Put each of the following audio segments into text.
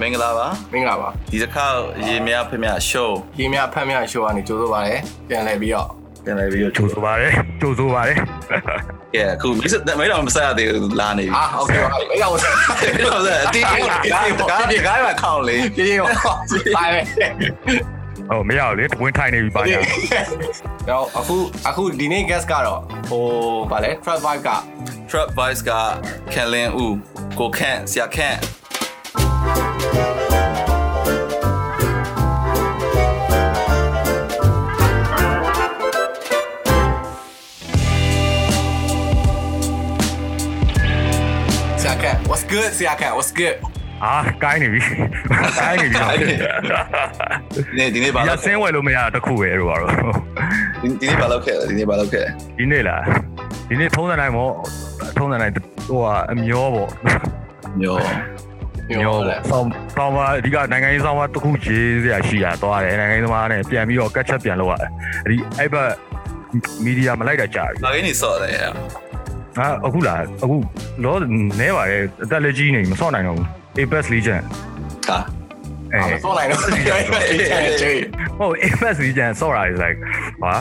မင်္ဂလာပါ မင်္ဂလာပါ ဒီတစ်ခါရေမြဖမြ show ရေမြဖတ်မြရှိုးကနေကြိုးဆိုပါရယ်ပြန်လည်ပြီးတော့ ပြန်လာပြီးတော့ ကြိုဆိုပါတယ်ကြိုဆိုပါတယ် ကဲအခုမိတ်မိတ်တော်မဆက်ရသေးဘူးလာနေပြီ အာโอเคပါအဲ့တော့ မိတ်တော်ဆက်အတီးကားကားကားမှာခေါင်းလေ ပြေးရောပါမယ် ဟိုမရဘူးလေဝင်ထိုင်နေပြီပါညာ တော့အခုအခုဒီနေ့ guest ကတော့ဟိုဗာလဲ trap vibe က trap voice ကကန်လင်းဦးကိုခန့်ဆရာခန့် ဆရာခန့် what's good ဆရာခန့် what's good အာကိုင်းနေပြီကိုင်းနေပြီဒီနေ့ဒီနေ့ဘာရလို့ဆင်းဝယ်လို့မရတခုပဲတို့ပါတော့ဒီနေ့ဘာလို့ခဲ့ဒီနေ့ဘာလို့ခဲ့ဒီနေ့လားဒီနေ့ထုံးစံတိုင်းပေါ့ထုံးစံတိုင်းဟိုကအမျောပေါ့မျိုး မျောပေါ့ဆောင်းဆောင်းပါအဓိကနိုင်ငံရေးဆောင်းပါတစ်ခုရေးစရာရှိတာသွားတယ်နိုင်ငံရေးသမားနဲ့ပြန်ပြီးတော့ကတ်ချက်ပြန်လုပ်ရတယ်ဒီအဲ့ဘက်မီဒီယာမလိုက်တာကြာပြီဘာကိနေစော့တယ်ဟာအခုလားအခုလောနဲပါတယ်အသက်လက်ကြီးနေမစော့နိုင်တော့ဘူး Apex Legend ဟာအဲအာမစောနိုင်တော့ကျေးဟို Apex Legend စော့တာ is like ဟာ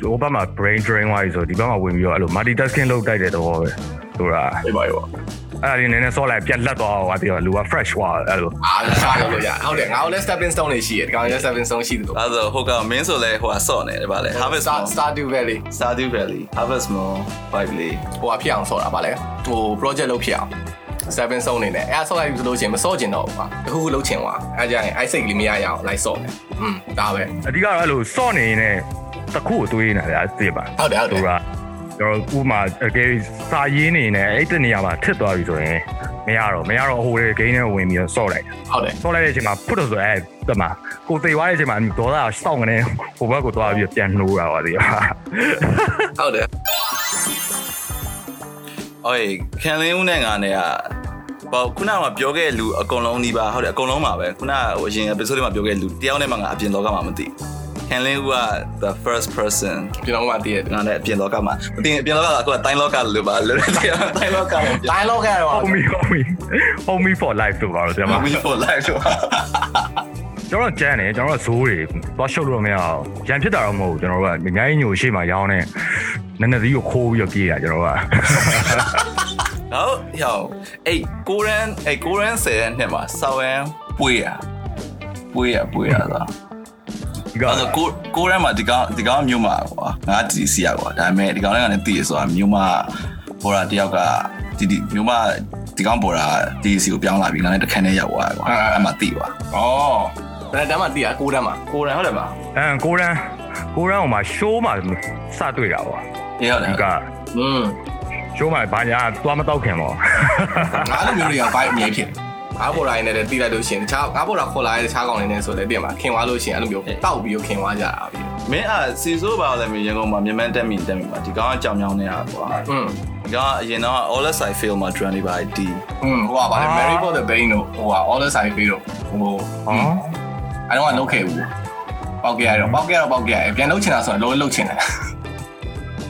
ဟိုဘက်မှာ brain drain ဝိုင်းဆိုဒီဘက်မှာဝင်ပြီးတော့အဲ့လို multitasking လုပ်တိုက်တဲ့သဘောပဲ ဆိုတာအေးပါရောအဲ့ဒါလေးနည်းနည်းစော့လိုက်ပြတ်လက်သွားတော့ဟာတည်းလူက fresh ွားအဲ့လိုအာစားလို့ရဟုတ်တယ်ငါတို့လည်း stepping stone တွေရှိတယ်ဒီကောင်လည်း stepping stone ရှိတယ်လို့အဲ့ဒါဟိုကမင်းဆိုလဲဟိုကစော့နေတယ်ဗာလေ harvest star stardew valley Stardew Valley harvest more vibe လေးဟိုကဖြစ်အောင်ဆော့တာဗာလဲဟို project လုပ်ဖြစ်အောင် seven ဆုံးနေတယ်အဲ့ဆော့လိုက်ပြီဆိုလို့ရှိရင်မဆော့ကျင်တော့ဘူးကွာတခုခုလုပ်ချင်သွားအဲ့ကြရင်အဲ့စိတ်ကလေးမရရအောင်လိုက်ဆော့တယ်อืมဒါပဲအဓိကတော့အဲ့လိုစော့နေနေတစ်ခုအသွေးနေတာလေသိပါဟုတ်တယ်ဟုတ်တယ် ကကျွန်တော်ဥမာအကယ်စာရင်းနေနေအဲ့တနေရာမှာထစ်သွားပြီဆိုရင်မရတော့မရတော့ဟိုလေဂိမ်းထဲဝင်ပြီးတော့စော့လိုက်ဟုတ်တယ်ဆော့လိုက်တဲ့အချိန်မှာဖုတ်တော့ဆိုအဲ့တမကိုသိသွားတဲ့အချိန်မှာဒေါသစောင့်ကနေဟိုဘက်ကိုသွားပြီးပြန်နှိုးတာပါဒီဟာဟုတ်တယ်။အော်ကန်လင်းဦးနဲ့ငါနဲ့ကပေါ့ခုနကပြောခဲ့လူအကုန်လုံးဒီပါဟုတ်တယ်အကုန်လုံးပါပဲခုနကဟိုအရင် episode မှာပြောခဲ့လူတယောက်နဲ့မှငါအပြင်လောကမှာမသိဘူး။ ကန်လင်းဦးက the first person ကျွန်တော်မှတည်ရတယ်ငါနဲ့အပြင်လောကမှာမသိရင်အပြင်လောကကအခုကတိုင်းလောကလို့ပါလို့တိုင်းလောကနဲ့ပြန်တိုင်းလောက်ခဲ့တော့ homie homie homie for life တို့ပါတော့ကျွန်တော် we for life ဆိုကျွန်တော်ကြမ်းတယ်ကျွန်တော်ဇိုးတွေသွားရှုပ်လို့မရအောင်ရန်ဖြစ်တာတော့မဟုတ်ဘူးကျွန်တော်ကအများကြီးညိုရှိမှရောင်းနေနည်းနည်းသီးကိုခိုးပြီးတော့ပြေးတာကျွန်တော်ကဟုတ်ရောအေးကိုရန်အေးကိုရန်ဆယ်နှစ်မှာဆောင်းရန်ပွေးရပွေးရပွေးရသာဒီက အဲ့တော့ကိုကိုရမ်းမှာဒီကောင်ဒီကောင်မြို့မှာကွာငါဒီစီရကွာဒါပေမဲ့ဒီကောင်လည်းကနေတည်ရဆိုတာမြို့မှာပေါ်တာတယောက်ကဒီဒီမြို့မှာဒီကောင်ပေါ်တာဒီစီကိုပြောင်းလာပြီးငါလည်းတစ်ခန်းနဲ့ရောက်သွားကွာအဲ့မှာတည်ပါဩဘယ်တမ်းမှတည်ရကိုတမ်းမှကိုရမ်းဟုတ်တယ်မလားအဲကိုရန်ကိုရန်ဟိုမှာ show မှာစတွေ့တာပေါ့အေးဟုတ်တယ်ဒီကอืม show မှာဘာညာသွားမတော့ခင်ပေါ့ငါလိုမျိုးတွေကဘိုက်အမြဲဖြစ် ငါပေါ်လာရင်လည်းတီးလိုက်လို့ရှိရင်တခြားငါပေါ်လာခေါ်လာတဲ့တခြားကောင်တွေနဲ့ဆိုလည်းပြင်မှာခင်သွားလို့ရှိရင်အဲ့လိုမျိုးတောက်ပြီးတော့ခင်သွားကြတာပြီး မင်းအာစီဆိုးပါလဲမြေရန်ကုန်မှာမြန်မာတက်မီတက်မီမှာဒီကောင်ကကြောင်ကြောင်နေတာကွာ อืม ဒီကောင်ကအရင်တော့ all side film မှာ trend လေးပါဒီ อืมဟိုကဗာလေ Mary for the Bane တို့ဟိုက All the Side ပြီးတော့ဟို ဟော အဲ့တော့ကလုတ်ခဲ့ဘူးပေါက်ခဲ့ရတော့ပေါက်ခဲ့တော့ပေါက်ခဲ့ရပြန်လုတ်ချင်တာဆိုရင်လုံးလုတ်ချင်တယ်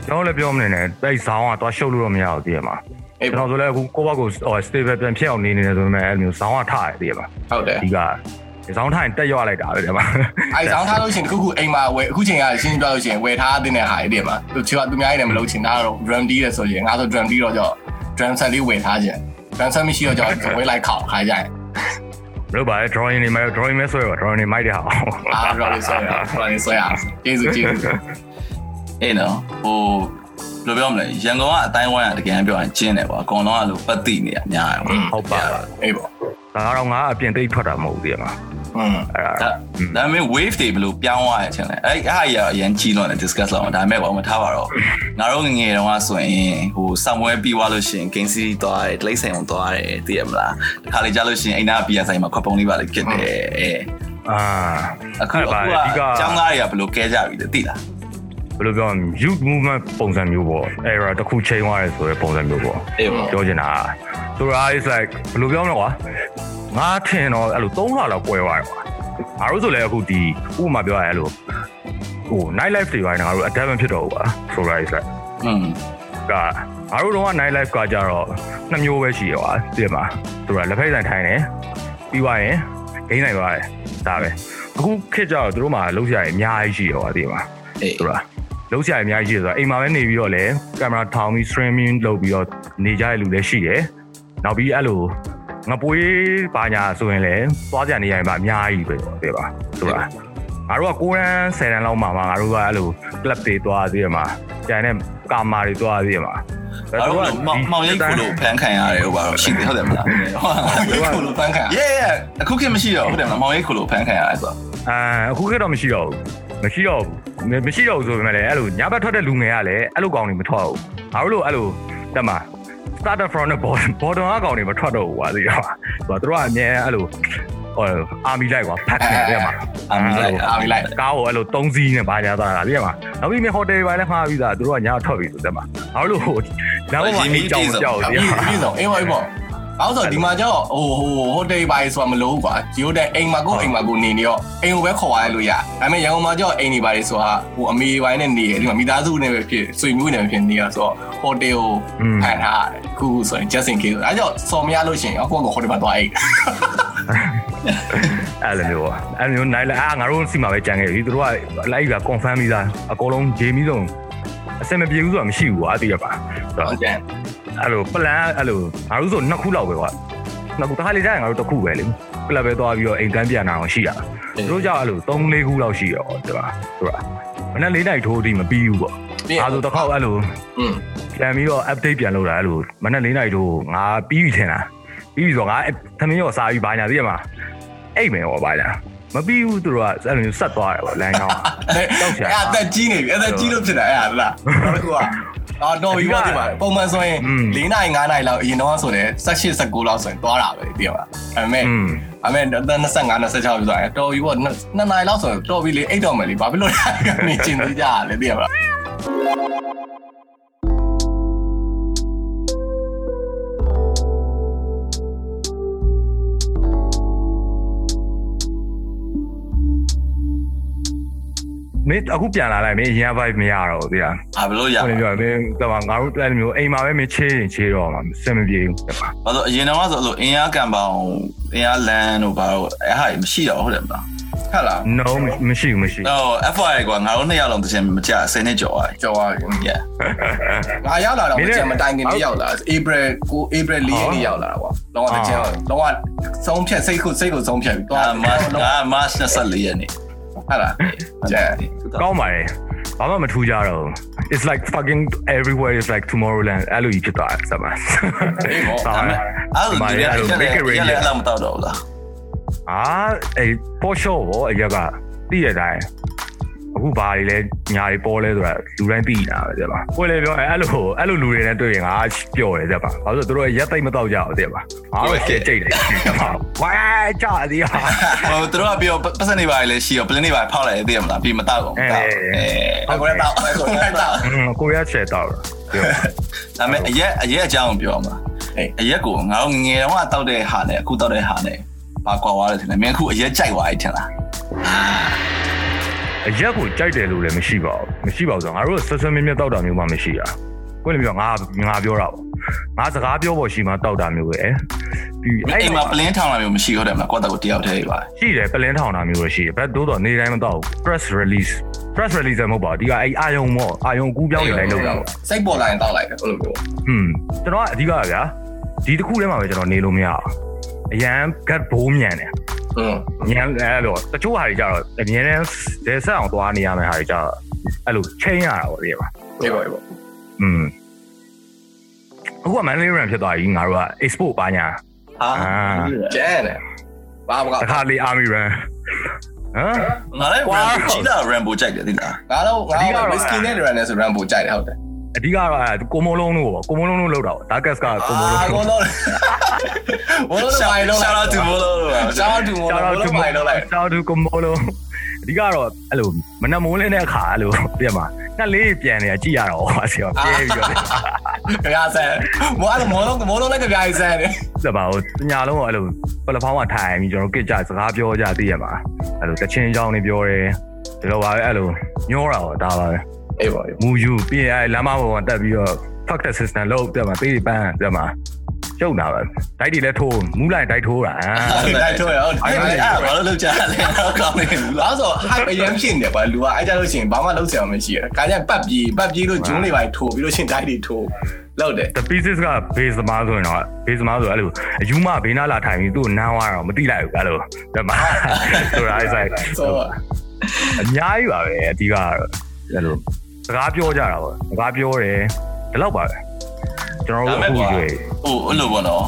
ကျွန်တော်လည်းပြောမနေနဲ့အဲ့ဇောင်းကသွားရှုပ်လို့တော့မရဘူးတည်ရမှာ အေးကျွန်တော်ဆိုလည်းအခုကိုယ့်ဘက်ကိုဟို stable ပြန်ဖြစ်အောင်နေနေတယ်ဆိုပေမဲ့အဲ့လိုမျိုးဇောင်းကထားရတယ်တည်ရမှာဟုတ်တယ်ဒီကဇောင်းထားရင်တက်ရွလိုက်တာပဲတည်ရမှာအဲ့ဆောင်းထားလို့ရှိရင်တစ်ခုခုအိမ်မှာဝယ်အခုချိန်ကရှင်းရှင်းပြောလို့ရှိရင်ဝယ်ထားတဲ့ဟာတွေတည်းမှာသူချောသူများကြီးလည်းမလုတ်ချင်တာတော့ drum D တဲ့ဆိုရင်ငါဆို drum D တော့ကြော drum set လေးဝယ်ထားခြင်း drum set မရှိတော့ကြောဝယ်လိုက်ခေါက်ခါကြရင်ဘယ်လိုပါလဲ drawing နေမှာ drawing မဲဆွဲပါ drawing နေမိုက်တဲ့ဟာအာ draw လေးဆွဲရ draw လေးဆွဲရကျေးဇူးကျေးဇူးအေးနော်ဟို ဘယ်လိုပြောမလဲရန်ကုန်ကအတိုင်းဝိုင်းကတကယ်ပြောရင်ကျင်းတယ်ကွာအကောင်လုံးကလို့ပတ်တိနေရများတယ်ကွာဟုတ်ပါပါအေးပေါ့ဒါကတော့ငါအပြင်တိတ်ထွက်တာမဟုတ်ဘူးတည်ရမှာอืมအဲ့ဒါဒါဒါပေမဲ့ wave တွေဘယ်လိုပြောင်းသွားရချင်းလဲအဲ့အဲ့ဟာကြီးကအရင်ကြီးလို့လည်း discuss လုပ်အောင်ဒါပေမဲ့ဘာမှမထားပါတော့ငါတို့ငယ်ငယ်တုန်းကဆိုရင်ဟို somewhere ပြီးသွားလို့ရှိရင် game city သွားတယ် play ဆိုင်အောင်သွားတယ်သိရမလားတခါလေကြားလို့ရှိရင်အိမ်နာပြည်ဆိုင်မှာခွက်ပုံးလေးပါလေကစ်တယ်အဲအာအခုအခုပါကအဓိကကျောင်းသားတွေကဘယ်လိုကဲကြပြီလဲသိလား ဘယ်လိုပြောမလဲ youth movement ပုံစံမျိုးပေါ့ era တစ်ခုချိန်သွားတယ်ဆိုတဲ့ပုံစံမျိုးပေါ့အေးပေါ့ပြောချင်တာဆိုတော့ is like ဘယ်လိုပြောမလဲကွာငါထင်တော့အဲ့လို3လလောက်ပွဲသွားတယ်ကွာငါတို့ဆိုလည်းအခုဒီဥပမာပြောရရင်အဲ့လိုဟို night life တွေပိုင်းငါတို့ adapt မဖြစ်တော့ဘူးကွာဆိုတော့ is like อืมကငါတို့တော့ night life ကကြတော့နှစ်မျိုးပဲရှိရကွာသိရမှာသူကလက်ဖက်ဆိုင်ထိုင်တယ်ပြီးသွားရင်ဂိမ်းနိုင်သွားတယ်ဒါပဲအခုခေတ်ကျတော့သူတို့မှာလုံးစရာအများကြီးရှိရောဒီမှာအေးသူက လုံးစရာအများကြီးရှိဆိုတော့အိမ်မှာပဲနေပြီးတော့လည်းကင်မရာထောင်ပြီး streaming လုပ်ပြီးတော့နေကြတဲ့လူလည်းရှိတယ်နောက်ပြီးအဲ့လိုငပွေးပါညာဆိုရင်လည်းသွားကြနေရရင်ပါအများကြီးပဲတဲ့ပါသူကငါတို့က9ရန်10ရန်လောက်မှာမှာငါတို့ကအဲ့လို club တွေသွားသေးတယ်မှာကျန်တဲ့ကာမာတွေသွားသေးတယ်မှာအဲ့တော့မောင်မောင်ရိတ်ခုလို့ဖန်ခံရတယ်ဟုတ်ပါတော့ရှိတယ်ဟုတ်တယ်မလားကိုလိုပန်းခံ Yeah yeah အခုခေတ်မရှိတော့ဟုတ်တယ်မလားမောင်ရိတ်ခုလို့ဖန်ခံရတယ်ဆိုတော့အာအခုကတော့မရှိတော့ဘူး မရှိတော့ဘူးမရှိတော့ဘူးဆိုပေမဲ့လည်းအဲ့လိုညဘက်ထွက်တဲ့လူငယ်ကလည်းအဲ့လိုကောင်တွေမထွက်ဘူးငါတို့လိုအဲ့လိုတက်မှာ starter from the bottom bottom အကောင်တွေမထွက်တော့ဘူးကွာသိတော့သူကတို့ကအမြဲအဲ့လိုဟိုအာမီလိုက်ကွာဖတ်တယ်တဲ့မှာအာမီလိုက်အာမီလိုက်ကားကိုအဲ့လို၃စီးနဲ့ပါကြတာသိရမှာနောက်ပြီးမြဟိုတယ်ပိုင်းလည်းမှားပြီးသားတို့ကညထွက်ပြီဆိုတက်မှာငါတို့လိုဟိုညဘက်မှာအိမ်ကြောင်ကြောက်ပြသိရည့်မှာပြည့်စုံအေးပါအေးပါ အောက်ဆိုဒီမှာကျတော့ဟိုဟိုဟိုတယ်ပါဆိုတာမလို့ကွာဒီဟိုတယ်အိမ်မှာကိုအိမ်မှာကိုနေနေရောအိမ်ကိုပဲခေါ်ရလို့ရဒါပေမဲ့ရန်ကုန်မှာကျတော့အိမ်နေပါလေဆိုတာဟိုအမေပိုင်းနဲ့နေတယ်ဒီမှာမိသားစုနဲ့ပဲဖြစ်ဆွေမျိုးနဲ့ပဲဖြစ်နေရဆိုတော့ဟိုတယ်ကိုဖန်ထားတယ်ခုခုဆိုရင် just in case အဲကြောင့်စော်မရလို့ရှိရင်အခုကဟိုတယ်မှာသွားအိတ်အဲ့လိုမျိုးပေါ့အဲ့လိုမျိုးနိုင်လာအာငါတို့စီမှာပဲကြံခဲ့ပြီတို့ကလိုက်ပြီး confirm ပြီးသားအကုန်လုံးဂျေမီဆုံးအစင်မပြေဘူးဆိုတာမရှိဘူးကွာသိရပါဆိုတော့ဟုတ်တယ် အဲ့လို plan အဲ့လိုငါတို့ဆိုနှစ်ခုလောက်ပဲကွာနှစ်ခုတစ်ခါလေကြာရင်ငါတို့တစ်ခုပဲလေကလပ်ပဲသွားပြီးတော့အိမ်တန်းပြန်လာအောင်ရှိရတာတို့ကြောင့်အဲ့လို3 4ခုလောက်ရှိရောဒီပါတို့ကမနေ့၄နိုင်ထိုးအထိမပြီးဘူးပေါ့အဲဆိုတစ်ခေါက်အဲ့လိုอืมပြန်ပြီးတော့ update ပြန်လုပ်တာအဲ့လိုမနေ့၄နိုင်ထိုးငါပြီးပြီထင်တာပြီးပြီဆိုတော့ငါသမင်းရောစားပြီးဘာညာသိရမှာအိတ်မယ်ဟောဘာညာမပြီးဘူးသူတို့ကအဲ့လိုမျိုးဆက်သွားတယ်ပေါ့လမ်းကြောင်းအဲ့အသက်ကြီးနေပြီအသက်ကြီးလို့ဖြစ်တာအဲ့ဒါလားနောက်တစ်ခုက အော်တော့ပြီးပါဒီမှာပုံမှန်ဆိုရင်၄နိုင်၅နိုင်လောက်အရင်တော့ဆိုတယ်18 19လောက်ဆိုရင်သွားတာပဲသိရပါဒါပေမဲ့อืมအမေ25 26ဆိုရင်တော်ပြီပေါ့နှစ်နိုင်လောက်ဆိုရင်တော်ပြီလေအိတ်တော်မယ်လေဘာဖြစ်လို့လဲနေကျင်သေးကြရလဲသိရပါလား မင်းအခုပြန်လာလိုက်မင်းအရင် vibe မရတော့ဘူးသိလားဘာလို့ရဟုတ်လဲတယ်ပြောမင်းကမှငါတို့အဲ့လိုမျိုးအိမ်မှာပဲမင်းချေးရင်ချေးတော့မှာစင်မပြေဘူးတဲ့ပါဘာလို့အရင်တော့ဆိုလို့အင်အားကံပေါင်းအင်အားလန်တို့ဘာလို့အဲ့ဟာမရှိတော့ဟုတ်တယ်မလားဟုတ်လား no မရှိဘူးမရှိတော့ FYI ကွာငါတို့နှစ်ယောက်လုံးတစ်ချိန်မကြ10နှစ်ကျော်သွားပြီကြော်ပါပြီ Yeah ငါရောက်လာတော့မကျန်မတိုင်ခင်လေးရောက်လာ April ကို April 4ရက်နေ့ရောက်လာတာကွာလောကတကျန်လောကသုံးဖြတ်စိတ်ကိုစိတ်ကိုသုံးဖြတ်ပြီးသွားအာမတ်ငါမတ်24ရက်နေ့ ဟုတ်လားကျန်ကောင်းပါတယ်ဘာမှမထူးကြတော့ဘူး it's like fucking everywhere is like tomorrowland အဲ့လိုကြီးဖြစ်သွားတယ်စပါအေးပေါ့ဆောဒါင်းမဲ့တယ်အဲ့လိုဒီရက်အဲ့လိုရက် big ရက် range ရက်လောက်မတော့တော့ဘူးလားအာအေးပေါ်ရှော့ဘောအရက်ကသိရတိုင်း အခုဘာတွေလဲညာတွေပေါ်လဲဆိုတာလူတိုင်းသိနေတာပဲတဲ့ပါကိုယ်လည်းပြောအဲ့လိုအဲ့လိုလူတွေနဲ့တွေ့ရင်ငါပျော်တယ်တဲ့ပါဘာလို့ဆိုတော့ရက်သိမ့်မတော့ကြဘူးတဲ့ပါငါတော့ကြိတ်ကြိတ်တယ်တဲ့ပါဝိုင်းကြသည်ဟာဟိုသူတို့ကပြောပတ်စံနေပါလေရှိရောပလင်းနေပါဖောက်လိုက်သိရမလားပြီးမတော့ဘူးအဲအခုလည်းတော့အခုလည်းတော့อืมကိုရချက်တော့တယ်ဒါမဲ့အရက်အရက်အကြောင်းပြောမှာအရက်ကိုငါတို့ငယ်တုန်းကတောက်တဲ့ဟာနဲ့အခုတောက်တဲ့ဟာနဲ့ဘာကွာသွားလဲထင်တယ်မင်းအခုအရက်ကြိုက်သွားပြီထင်လား အရက်ကိုကြိုက်တယ်လို့လည်းမရှိပါဘူးမရှိပါဘူးဆိုတော့ငါတို့ဆက်ဆက်မြဲမြဲတောက်တာမျိုးမှမရှိတာကိုယ်လည်းပြောငါငါပြောတာပေါ့ငါစကားပြောဖို့ရှိမှတောက်တာမျိုးပဲပြီးအိမ်မှာပလင်းထောင်လာမျိုးမရှိဟုတ်တယ်မလားကွာတော့တယောက်တည်းပါရှိတယ်ပလင်းထောင်တာမျိုးပဲရှိတယ်ဘက်တိုးတော့နေတိုင်းမတောက်ဘူး press release press release မဟုတ်ပါဘူးဒီကအဲ့အာယုံပေါ့အာယုံကူးပြောင်းနေလိုက်လောက်တာပေါ့စိတ်ပေါ်လာရင်တောက်လိုက်တယ်ဟုတ်လို့ပြောဟွန်းကျွန်တော်ကအဓိကကဗျာဒီတစ်ခုထဲမှာပဲကျွန်တော်နေလို့မရအောင်အရန် gut ဘိုးမြန်တယ်อืม ညံအဲ့လိုတချို့ဟာတွေကြတော့အမြဲတမ်းဒဲဆက်အောင်သွားနေရမယ့်ဟာတွေကြတော့အဲ့လိုချိန်ရတာပေါ့ဒီပါဒီပေါ့ဒီပေါ့อืมအခုကမန်လေးရန်ဖြစ်သွားပြီငါတို့က export ပါညာဟာကျန်တယ်ဘာမကတခါလေး army run ဟမ်ငါလည်း Rambo ကြီးတာ Rambo ကြိုက်တယ်သိလားငါတော့ငါတော့ whisky နဲ့ run နဲ့ဆို run ပို့ကြိုက်တယ်ဟုတ်တယ် အဓိကတော့အဲ့ကိုမိုးလုံးလို့ပေါ့ကိုမိုးလုံးလို့လောက်တာပေါ့ဒါကတ်ကကိုမိုးလုံးအာကိုတော့ဘောလုံးမိုင်လုံး Shout out to Bolo ရှောင်းတူမော Shout out ဘော to လုံးမိုင်လုံးလိုက် Shout out to ကိုမိုးလုံးအဓိကတော့အဲ့လိုမနက်မိုးလင်းတဲ့အခါအဲ့လိုပြမှာနှစ်လေးပြန်နေကြည့်ရတော့ဟောဆရာပြဲပြီးတော့ကြရဆန်ဘောအဲ့မောလုံးမောလုံးလည်းကြရဆန်တယ်စပါဦးညာလုံးကအဲ့လိုပလက်ဖောင်းကထိုင်ပြီးကျွန်တော်ကြစ်ကြစကားပြောကြသိရမှာအဲ့လိုတချင်းကြောင်းနေပြောတယ်ဒီလိုပါပဲအဲ့လိုညောတာပေါ့ဒါပါပဲ အေးပါမူယူပြီးရင်အဲ့လမ်းမပေါ်မှာတက်ပြီးတော့ fuck the system လို့ပြမှာသေးပန်းပြမှာကျုပ်တာပဲဒိုက်တွေလည်းထိုးမူးလိုက်ဒိုက်ထိုးတာတိုက်ထိုးရဟုတ်အဲ့ဒါဘာလို့လောက်ကြလဲတော့ကောင်းနေဘူးလားလားဆို hype အရင်ဖြစ်နေတယ်ကွာလူကအဲ့ကြလို့ရှိရင်ဘာမှလုပ်စရာမရှိရခါကျပတ်ပြေးပတ်ပြေးလို့ဂျုံးတွေပါထိုးပြီးလို့ရှိရင်တိုက်တွေထိုးလောက်တယ် the pieces က base သမားဆိုရင်တော့ base သမားဆိုအဲ့လိုအယူမဘေးနားလာထိုင်ပြီးသူ့နန်းသွားတော့မတိလိုက်ဘူးအဲ့လိုဒါမှဆိုတာ is like ဆိုအများကြီးပါပဲအဓိကကတော့အဲ့လို စကားပြောကြတာပေါ့စကားပြောတယ်ဒီလောက်ပါပဲကျွန်တော်ဒါတို့မဲ့အခုကွာကျွေးဟိုအဲ့လိုပေါ့နော်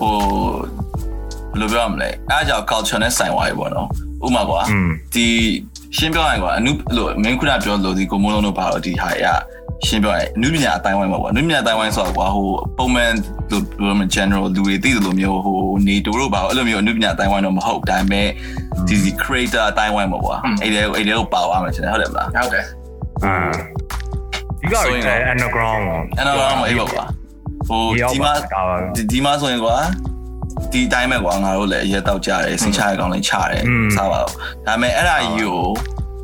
ဟိုဘယ်လိုပြောရမလဲအားကြောင့် culture နဲ့ဆိုင်သွားပြီပေါ့နော်ဥပမာကွာอืมဒီရှင်းပြောရင်ကွာအနုလို့မင်းခုနပြောလို့ဒီကိုမိုးလုံးတို့ပါတော့ဒီဟာရရှင်းပြောရင်အနုပညာအတိုင်းဝိုင်းပါကွာအနုပညာအတိုင်းဝိုင်းဆိုတော့ကွာဟိုပုံမှန်လို့ပြောမှ general လူတွေသိတယ်လို့မျိုးဟိုနေတူတို့ပါအဲ့လိုမျိုးအနုပညာအတိုင်းဝိုင်းတော့မဟုတ်ဒါပေမဲ့ဒီဒီ creator အတိုင်းဝိုင်းပါကွာအဲ့ဒါအဲ့ဒါကိုပါသွားမှာချင်တယ်ဟုတ်တယ်မလားဟုတ်တယ် အာဒီကလည်း underground အဲ့တော့တော့အေးပါကွာဟိုဒီဒီမှာမှာဒီဒီမှာဆိုရင်ကွာဒီတိုင်းမဲ့ကွာငါတို့လည်းအရက်တောက်ကြတယ်စိတ်ချရကောင်းလည်းချတယ်စားပါတော့ဒါပေမဲ့အဲ့ဒါကြီးကို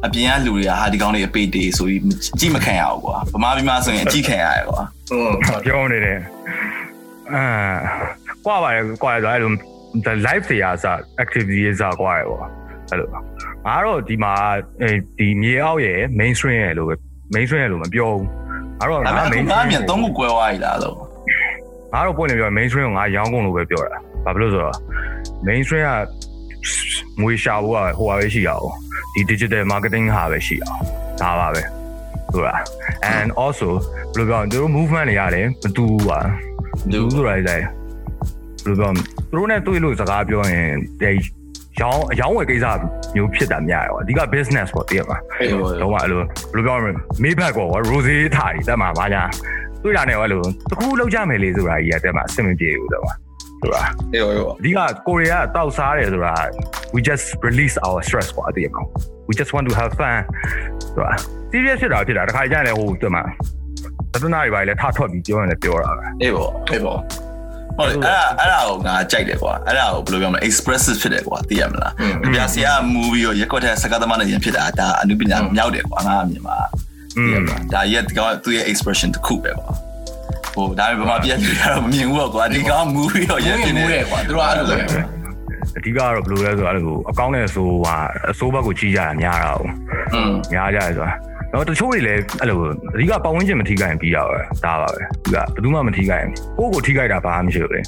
အပြင်ကလူတွေကဟာဒီကောင်းလေးအပေတေးဆိုပြီးကြည့်မခံရဘူးကွာဗမာပြည်မှာဆိုရင်အကြည့်ခံရတယ်ကွာဟုတ်ပြောနေတယ်အာကွာပါတယ်ကွာတယ်အဲ့လို the live တွေအားစ activity တွေစားကွာရပေါ့အဲ့လို ငါတော့ဒီမှာဒီမြေအောက်ရဲ့ mainstream ရဲ့လို့ပဲ mainstream ရဲ့လို့မပြောဘူးငါတော့ဒါငါပေမဲ့ mainstream ငါအမြင်သုံးခုကွဲသွားပြီလားလို့ငါတော့ပွင့်နေပြော mainstream ကိုငါရောင်းကုန်လို့ပဲပြောတာဘာဖြစ်လို့ဆိုတော့ mainstream ကငွေရှာဖို့ကဟိုပါပဲရှိရအောင်ဒီ digital marketing ဟာပဲရှိအောင်ဒါပါပဲဟုတ်လား and also ဘယ်လိုပြောလဲသူတို့ movement တွေရတယ်မတူဘူးပါမတူဘူးဆိုတာလေဘယ်လိုပြောသူတို့နဲ့တွေ့လို့စကားပြောရင်ဒီ ရောင်းအရောင်းဝယ်ကိစ္စမျိုးဖြစ်တာများတယ်ပေါ့အဓိက business ပေါ့တည်ရမှာအေးဟိုတော့အဲ့လိုဘယ်လိုပြောမလဲမေးဘက်ကော rose ထားတယ်တက်မှာဗာညာတွေ့တာနဲ့အဲ့လိုတခုလောက်ကြမယ်လေဆိုတာကြီးကတက်မှာအဆင်မပြေဘူးတော့ဆိုတာအေးဟိုအဓိကကိုရီးယားတောက်စားတယ်ဆိုတာ we just release our stress ပေါ့အတိအကောင် we just want to have fun ဆိုတာ serious ဖြစ်တာဖြစ်တာတခါကြရင်လည်းဟိုတက်မှာသဒနာတွေပါလေထထွက်ပြီးပြောရင်လည်းပြောတာပဲအေးပေါ့အေးပေါ့ ဟုတ်တယ်အဲ့ဒါအဲ့ဒါကိုငါကြိုက်တယ်ကွာအဲ့ဒါကိုဘယ်လိုပြောမလဲ expressive ဖြစ်တယ်ကွာသိရမလားပြဆရာ movie ရောရက်ကွက်တဲ့စကားသမားနဲ့ရင်ဖြစ်တာဒါအနုပညာမြောက်တယ်ကွာငါအမြင်မှာဒါရက်ကောင်သူရဲ့ expression တစ်ခုပဲကွာဟိုဒါပေမဲ့ဘာပြည့်ပြည့်တော့မမြင်ဘူးကွာဒီကောင် movie ရောရက်တင်နေတယ်ကွာသူတို့အဲ့လိုပဲအဓိကတော့ဘယ်လိုလဲဆိုတော့အဲ့လိုအကောင့်နဲ့ဆိုဟာအစိုးဘက်ကိုကြီးကြတာများတာဟုတ်များကြတယ်ဆိုတာ နော်တချို့တွေလည်းအဲ့လိုအဓိကပတ်ဝန်းကျင်မထိခိုက်ရင်ပြီးတာပဲဒါပါပဲသူကဘယ်သူမှမထိခိုက်ဘူးကိုယ့်ကိုထိခိုက်တာဘာမှမရှိဘူးလေ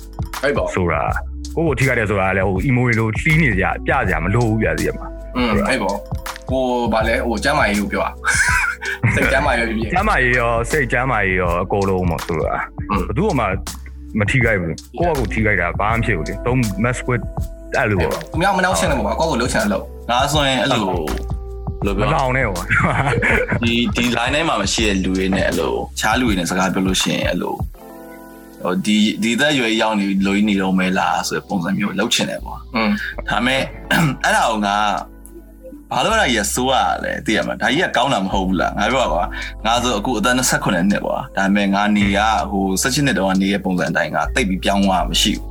အဲ့ပါဆိုတာကိုယ့်ကိုထိခိုက်တယ်ဆိုတာလည်းဟို emo တွေလို့စီးနေကြပြကြမလို့ဘူးပြစီရမှာอืมအဲ့ပါကိုဘာလဲဟိုကျမ်းမာရေးလို့ပြောတာစိတ်ကျမ်းမာရေးပြပြကျမ်းမာရေးရောစိတ်ကျမ်းမာရေးရောအကုန်လုံးပေါ့ဆိုတာဘယ်သူမှမထိခိုက်ဘူးကိုယ့်အကူထိခိုက်တာဘာမှဖြစ်ဘူးလေသုံး mask with အဲ့လိုပေါ့သူများမနှောက်ရှင်းတယ်ပေါ့ကွာကိုယ့်ကိုလှုပ်ချင်လို့ဒါဆိုရင်အဲ့လို လို့ပြောမလောင်နဲ့ဟောဒီဒီ line ထဲမှာမရှိတဲ့လူတွေနဲ့အဲ့လိုချားလူတွေနဲ့စကားပြောလို့ရှိရင်အဲ့လိုဟိုဒီဒီသက်ရွယ်ရောက်နေလိုရင်းနေတော့မဲလားဆိုတဲ့ပုံစံမျိုးလောက်ချင်တယ်ပေါ့อืมဒါမဲ့အဲ့ဒါကငါဘာလို့အဲ့ဒါကြီးဆိုးရလဲသိရမှာဒါကြီးကကောင်းတာမဟုတ်ဘူးလားငါပြောပါငါဆိုအခုအသက်28နှစ်ပေါ့ဒါပေမဲ့ငါနေရဟို16နှစ်တောင်ကနေရပုံစံအတိုင်းကတိတ်ပြီးပြောင်းသွားမှမရှိဘူး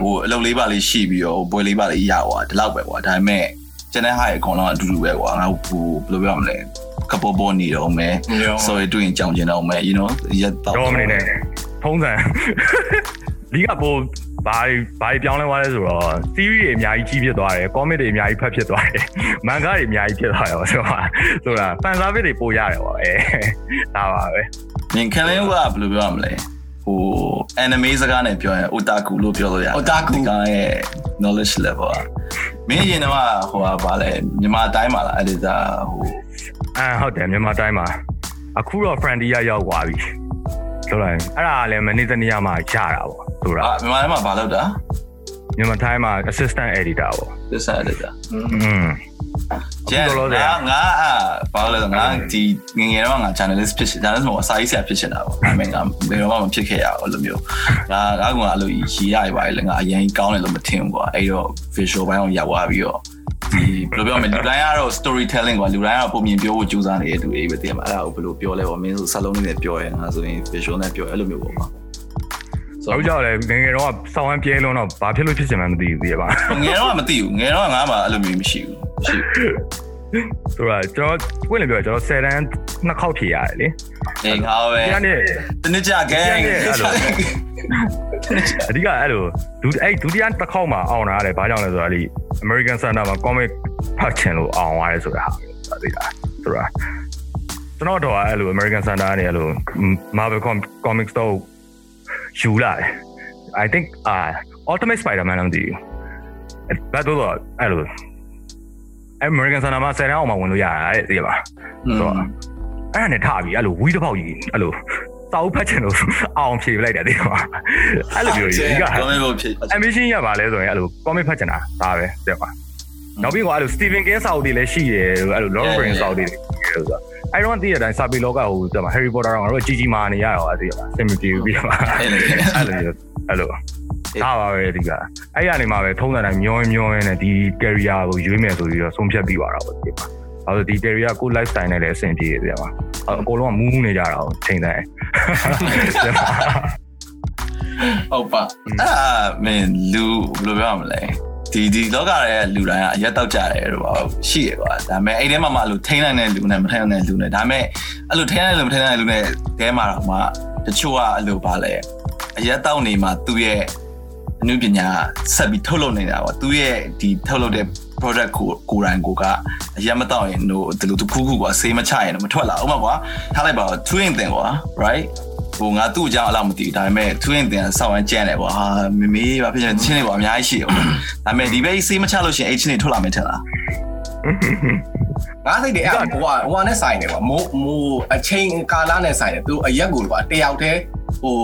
ဟိုအလုပ်လေးပါလေးရှိပြီးတော့ပွဲလေးပါလေးရသွားဒီလောက်ပဲပေါ့ဒါပေမဲ့ ကျန်တဲ့ဟာရဲ့အကုန်လုံးအတူတူပဲကွာငါဟိုဘယ်လိုပြောမလဲကပေါ်ပေါ်နေတော့မယ်ဆိုရတွေ့ရင်ကြောင်ကျင်တော့မယ် you know ရက်တော့တော့မနေနဲ့ထုံးစံဒီကပိုဘာဘာပြောင်းလဲသွားလဲဆိုတော့ series တွေအများကြီးကြီးဖြစ်သွားတယ် comic တွေအများကြီးဖတ်ဖြစ်သွားတယ် manga တွေအများကြီးဖြစ်သွားတယ်ဆိုတာဆိုတာ fan service တွေပို့ရတယ်ပေါ့အဲဒါပါပဲမြင်ခံလင်းကဘယ်လိုပြောရမလဲ ဟို anime စကားနဲ့ပြောရင် otaku လို့ပြောလို့ရတယ် Otaku ဒီကောင်ရဲ့ knowledge level อ่ะမင်းရင်တော့ဟိုဟာဗာလဲမြန်မာတိုင်းမှာလားအဲ့ဒါဟို အာဟုတ်တယ်မြန်မာတိုင်းမှာအခုတော့ frontier ရောက်သွားပြီဆိုတော့အဲ့ဒါလည်းမနေ့တနေ့မှရတာပေါ့ဆိုတာ အာမြန်မာတိုင်းမှာဗာလို့တာ မြန်မာတိုင်းမှာ assistant editor ပေါ့ သစ္စာလက်တာ อืม ကျန်အခုလောလောဆယ်ငါငါအာဘာလို့လဲဆိုတော့ငါဒီငယ်ငယ်တော့ငါ journalist ဖြစ် journalist မှာစာရေးဆရာဖြစ်ချင်တာပေါ့ဒါပေမဲ့ငါဘယ်တော့မှမဖြစ်ခဲ့ရဘူးအဲ့လိုမျိုးငါငါကအဲ့လိုရီရရပါလေငါအရင်ကောင်းတယ်လို့မထင်ဘူးကွာအဲ့တော့ visual ဘိုင်းအောင်ရောက်သွားပြီးတော့ဒီဘယ်လိုပြောမလဲလူတိုင်းကတော့ storytelling ကွာလူတိုင်းကတော့ပုံမြင်ပြောဖို့ကြိုးစားနေတဲ့သူတွေပဲတည်မှာအဲ့ဒါကိုဘယ်လိုပြောလဲပေါ့မင်းဆိုစလုံးလေးနဲ့ပြောရဲငါဆိုရင် visual နဲ့ပြောအဲ့လိုမျိုးပေါ့ကွာ ဟုတ်ကြတယ်ငယ်ငယ်တော့စောင်းဝမ်းပြဲလုံးတော့ဘာဖြစ်လို့ဖြစ်ချင်မှမသိဘူးသိရပါငယ်တော့မသိဘူးငယ်တော့ငါမှအဲ့လိုမျိုးမရှိဘူးမရှိဘူးဆိုတော့ကျွန်တော်ပွင့်လေပြောကျွန်တော်10တန်းနှစ်ခေါက်ဖြေရတယ်လေအေးငါပဲဒီကနေ့တနစ်ကြ gang ဒီကနေ့အဲ့လိုအဓိကအဲ့လိုဒုအဲ့ဒုတိယတစ်ခေါက်မှာအောင်တာလေဘာကြောင့်လဲဆိုတော့အဲ့ဒီ American Center မှာ comic ဖတ်ချင်လို့အောင်သွားရဲဆိုတာဟာသိလားဆိုတော့ကျွန်တော်တော့အဲ့လို American Center ကနေအဲ့လို Marvel Comics တော့ ယူလာတယ် I think uh Ultimate Spider-Man လို့မသိဘူးဘတ်တော့အဲ့လို American Center မှာဆယ်တန်းအောင်မှဝင်လို့ရတာတဲ့သိရပါဆိုတော့အဲ့ဒါနဲ့ထပြီအဲ့လိုဝီးတစ်ပေါက်ကြီးအဲ့လိုတောက်ဖတ်ချင်လို့အောင်ဖြေလိုက်တယ်သိရပါအဲ့လိုမျိုးကြီးအဓိက comic book ဖြစ် ambition ရပါလဲဆိုရင်အဲ့လို comic ဖတ်ချင်တာဒါပဲသိပါနောက်ပြီးတော့အဲ့လို Stephen King စာအုပ်တွေလည်းရှိတယ်အဲ့လို Lord of the Rings စာအုပ်တွေလည်းရှိတယ်ဆိုတော့ အဲ့တော့တည့်ရတိုင်းစာပေလောကဟိုကျမ Harry Potter တော့ငါတို့ကြီးကြီးမာနေရတော့အသိရပါစင်မပြေဘူးပြီးတော့အဲ့လိုအဲ့လိုဒါပါပဲဒီကအဲ့ရနေမှာပဲထုံးတဲ့တိုင်းမျောမျောရင်းနဲ့ဒီ career ကိုရွေးမယ်ဆိုပြီးတော့ဆုံးဖြတ်ပြီးသွားတာပေါ့ဒီမှာအဲ့တော့ဒီ career ကို lifestyle နဲ့လည်းအဆင်ပြေတယ်ဗျာအကုန်လုံးကမူးနေကြတာကိုချိန်တိုင်းဟုတ်ပါအဲ့ဒါမင်းလူဘယ်လိုပြောရမလဲ ဒီဒီလောကရဲ့လူတိုင်းကအရက်တောက်ကြတယ်လို့ပါရှိရကွာဒါပေမဲ့အဲ့ထဲမှာမှလို့ထိန်းနိုင်တဲ့လူနဲ့မထိန်းနိုင်တဲ့လူနဲ့ဒါပေမဲ့အဲ့လိုထိန်းနိုင်တဲ့လူမထိန်းနိုင်တဲ့လူနဲ့တဲမှာတော့မှတချို့ကအဲ့လိုပါလဲအရက်တောက်နေမှာသူ့ရဲ့အနုပညာဆက်ပြီးထုတ်လုပ်နေတာပေါ့သူ့ရဲ့ဒီထုတ်လုပ်တဲ့ project ကိုကိုယ်တိုင်ကိုကအရက်မတောက်ရင်တို့ဒီလိုတစ်ခုခုကွာဆေးမချရင်တော့မထွက်လာအောင်ပါကွာထားလိုက်ပါတော့ twin တင်ကွာ right ဟိုငါသူ့အကြောင်းအလောက်မသိဘူးဒါပေမဲ့ twin တင်ဆောက်ရမ်းကြံ့တယ်ပေါ့ဟာမမေးဘာဖြစ်လဲချင်းတွေပေါ့အများကြီးရှိတယ်ပေါ့ဒါပေမဲ့ဒီဘက်ဆေးမချလို့ရှိရင်အဲ့ချင်းတွေထွက်လာမယ်ထင်လားငါစိတ်တွေအဲ့ဟိုဟိုဟာနဲ့ဆိုင်တယ်ကွာမိုးမိုးအချိန်ကာလနဲ့ဆိုင်တယ်သူအရက်ကိုကွာတယောက်တည်းဟို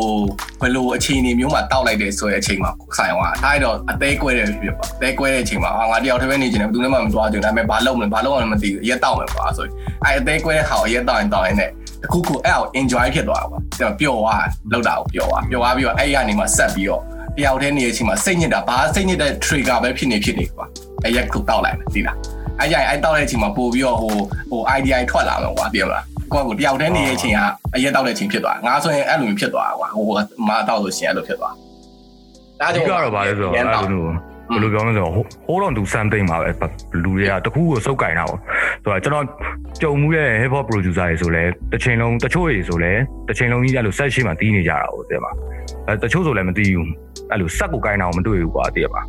ဘယ်လိုအချိန်နေမျိုးမှာတောက်လိုက်တယ်ဆိုတဲ့အချိန်မှာဆိုင်သွားဒါအဲ့တော့အသေးကွဲတယ်ဖြစ်ပါအသေးကွဲတဲ့အချိန်မှာဟာငါတယောက်တည်းပဲနေချင်တယ်ဘယ်သူမှမသွားကြဘူးဒါပေမဲ့ဘာလုပ်မလဲဘာလုပ်အောင်မသိဘူးအရက်တောက်မယ်ကွာဆိုအဲ့အသေးကွဲတဲ့ဟာကိုအရက်တောက်ရင်တောက်ရင်နဲ့ တခုခုအဲ့အောင် enjoy ဖြစ်သွားတာကွာပျော်သွားလောက်တာကိုပျော်သွားပျော်သွားပြီးတော့အဲ့ရနေမှာဆက်ပြီးတော့တယောက်တည်းနေတဲ့အချိန်မှာစိတ်ညစ်တာဘာစိတ်ညစ်တဲ့ trigger ပဲဖြစ်နေဖြစ်နေကွာအရက်ကိုတောက်လိုက်မယ်သိလားအဲ့ကြရင်အဲ့တောက်တဲ့အချိန်မှာပို့ပြီးတော့ဟိုဟို idea ထွက်လာမှာကွာပြောမလားကိုကကိုတယောက်တည်းနေတဲ့အချိန်ကအရက်တောက်တဲ့အချိန်ဖြစ်သွားငါဆိုရင်အဲ့လိုမျိုးဖြစ်သွားကွာဟိုမတောက်လို့ရှိရင်အဲ့လိုဖြစ်သွားအဓိကတော့ဗာလဲဆိုတော့အဲ့လိုမျိုး ဘယ်လိုပြောမလဲဆိုတော့ hold on to something မှာပဲလူတွေကတခုကိုစုပ်ကင်တာပေါ့ဆိုတော့ကျွန်တော်ကြုံမှုတဲ့ hip hop producer တွေဆိုလဲတစ်ချိန်လုံးတချို့တွေဆိုလဲတစ်ချိန်လုံးကြီးအဲ့လို set ရှိမှတီးနေကြတာဟုတ်တယ်ပါအဲတချို့ဆိုလည်းမတီးဘူးအဲ့လို set ကိုကင်တာကိုမတွေ့ဘူးကွာတည်ပါ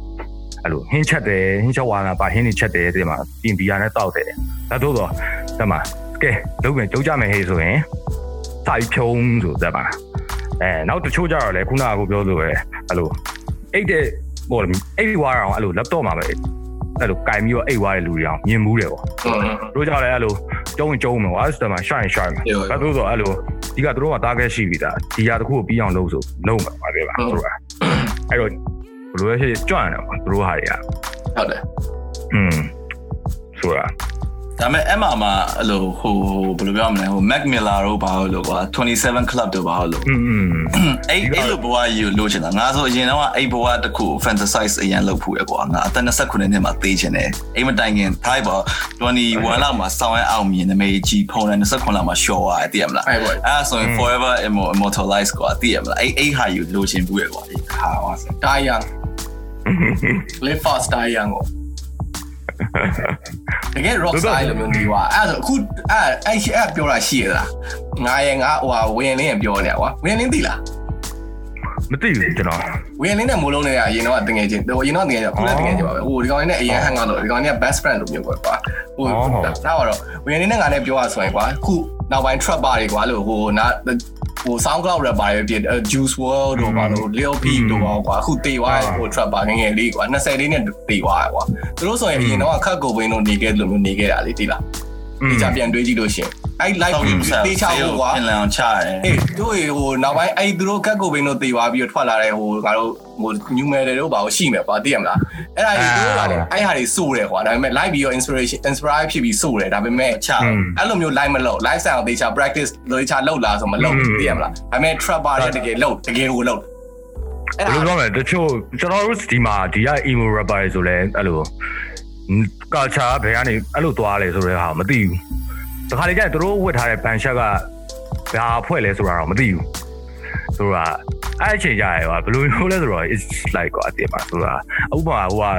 အဲ့လိုဟင်းချက်တယ်ဟင်းချက်ဝါနာပါဟင်းနေချက်တယ်တည်မှာပြင်ဘီယာနဲ့တောက်တယ်ဒါတို့တော့တမကဲလုံးမယ်ကြုံကြမယ်ဟေးဆိုရင်စာပြီးဖြုံးဆိုတတ်ပါအဲနောက်တချို့ကြတော့လေခုနကကိုပြောလို့ပဲအဲ့လိုအိတ်တဲ့ ဟိုအိတ်ဝါအောင်အဲ့လို laptop မှာပဲအဲ့လိုကင်ပြီးတော့အိတ်ဝါတဲ့လူတွေအောင်မြင်မှုတယ်ပေါ့တို့ကြလည်းအဲ့လိုကျုံကျုံမှာကွာစတမှာ shine shine မှာဘာလို့ဆိုအဲ့လိုဒီကတို့က target ရှိပြီသားဒီဟာတစ်ခုကိုပြီးအောင်လုပ်ဆိုလုပ်မှာပါပဲပါဆိုတော့အဲ့တော့ဘယ်လိုလဲဖြစ်ကြွတယ်ပေါ့တို့ဟာတွေကဟုတ်တယ်อืมဆိုတာ ဒါပေမဲ့အဲ့မှာမှအဲ့လိုဟိုဘယ်လိုပြောမလဲဟို Mac Miller တို့ဘာလို့ကွာ27 club တို့ဘာလို့อืมအဲ့အဲ့လိုဘဝကြီးကိုလိုချင်တာငါဆိုအရင်တော့အဲ့ဘဝတစ်ခု fantasize အရင်လုပ်ဖို့ရကွာငါအသက်29နှစ်မှာသေးချင်တယ်အိမ်မတိုင်ခင် type ပေါ့21လောက်မှာဆောင်းရအောင်မြင်နမေကြီးဖုန်းနဲ့29လောက်မှာ show ရတယ်သိရမလားအဲ့ဒါဆိုရင် forever immortalize ကွာသိရမလားအဲ့အဲ့ဟာယူလိုချင်ဘူးရကွာဟာပါစတာယန် live fast တာယန်ကို တကယ် rock style လိုမျိုးနေွာအဲ့ဒါဆိုအခုအဲ့အဲ့ရှိအဲ့ပြောတာရှိရလားငါရဲ့ငါဟိုဟာဝင်းလင်းရပြောနေတာကွာဝင်းလင်းသိလားမသိဘူးကျွန်တော်ဝင်းလင်းနဲ့မိုးလုံးနဲ့အရင်တော့တငယ်ချင်းဟိုအရင်တော့တငယ်ချင်းခုလည်းတငယ်ချင်းပါပဲဟိုဒီကောင်လေးနဲ့အရင်ဟန်ကတော့ဒီကောင်လေးက best friend လို့မျိုးပေါ့ကွာဟိုဒါတော့ဝင်းလင်းနဲ့ငါနဲ့ပြောရဆိုရင်ကွာခုနောက်ပိုင်း trap bar တွေကွာလို့ဟိုနာ ဟို SoundCloud rapper တွေဖြစ် Juice WRLD တို့ပါလို့ Lil Peep တို့ပါကွာအခုတေသွားဟို trap bar ငယ်ငယ်လေးကွာ20လေးနဲ့တေသွားကွာသူတို့ဆိုရင်အရင်တော့ခတ်ကိုဘင်းတို့နေခဲ့လို့မျိုးနေခဲ့တာလေတိလား ဒီကြပြန်တွေးကြည့်လို့ရှင်အဲ့ live တေးချဖို့ကွာပြင်လန်အောင်ချရတယ်အေးတို့ဟိုနောက်ပိုင်းအဲ့သူတို့ကတ်ကိုဘင်းတို့တေသွားပြီးတော့ထွက်လာတဲ့ဟိုငါတို့ဟို new metal တို့ဘာလို့ရှိမယ်ကွာသိရမလားအဲ့ဒါကြီးတို့ကလည်းအဲ့ဟာတွေစိုးတယ်ကွာဒါပေမဲ့ live ပြီးတော့ inspiration inspire ဖြစ်ပြီးစိုးတယ်ဒါပေမဲ့ချအဲ့လိုမျိုး live မလုပ် live sound တေချာ practice လို့ချာလုပ်လာဆိုမလုပ်သိရမလားဒါပေမဲ့ trap bar တဲ့တကယ်လုပ်တကယ်ကိုလုပ်အဲ့ဘယ်လိုဒါပြောမလဲတချို့ကျွန်တော်တို့ဒီမှာဒီက emo rapper တွေဆိုလဲအဲ့လို culture ဘယ်ကနေအဲ့လိုသွားလဲဆိုတဲ့ဟာမသိဘူးတခါလေကျရင်သူတို့ဝတ်ထားတဲ့ band shirt ကဘာဖွဲ့လဲဆိုတာတော့မသိဘူးသူကအဲ့အချိန်ကြရပါဘယ်လိုမျိုးလဲဆိုတော့ it's like ကွာတင်ပါဆိုတာဥပမာဟိုဟာ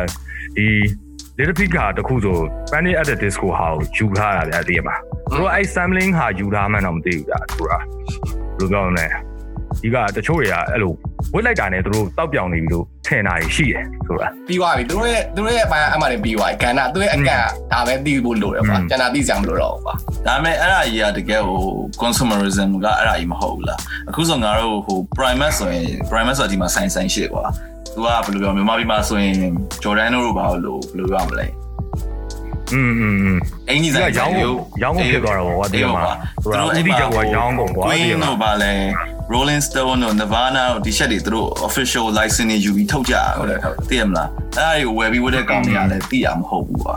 ဒီ little pig ကတခုဆို panic at the disco ဟာကိုယူထားတာဗျာတင်ပါသူကအဲ့ sampling ဟာယူထားမှန်းတော့မသိဘူးဗျာသူကဘယ်လိုပြောမလဲ ဒီကတချို့တွေကအဲ့လိုဝစ်လိုက်တာနဲ့သူတို့တောက်ပြောင်နေပြီလို့ထင်တာရှိတယ်ဆိုတာ ပြီးသွားပြီသူတို့ရဲ့သူတို့ရဲ့အပိုင်းအမှန်တွေပြီးသွားပြီကဏ္ဍသူတို့ရဲ့အကန့်ဒါပဲသိဖို့လိုတယ်ကွာကျန်တာသိစရာမလိုတော့ဘူးကွာ ဒါပေမဲ့အဲ့ဒါကြီးကတကယ်ဟို consumerism ကအဲ့ဒါကြီးမဟုတ်ဘူးလားအခုဆိုငါတို့ဟို primer ဆိုရင် primer ဆိုတာဒီမှာဆိုင်ဆိုင်ရှိကွာသူကဘယ်လိုပြောမြန်မာပြည်မှာဆိုရင် Jordan တို့ဘာလို့ဘယ်လိုပြောမလဲ อืมอืมอืม အင်ကြီး ဒီ ဆိုင် ကရောင်းကုန်ရောင်းကုန်ဖြစ်သွားတော့ဗောဒီမှာသူတို့ဥတီချက်ကိုရောင်းကုန်ကွာဒီ Queen မှာ တို့ဗာလဲ Rolling Stone တို့ Nirvana တို့ဒီချက်တွေသူတို့ official license တွေယူပြီးထုတ်ကြတာဟုတ်တယ်သိရမလားအဲ့ဒါတွေကိုဝယ်ပြီးဝယ်တဲ့ကောင်တွေကလည်းသိရမဟုတ်ဘူးကွာ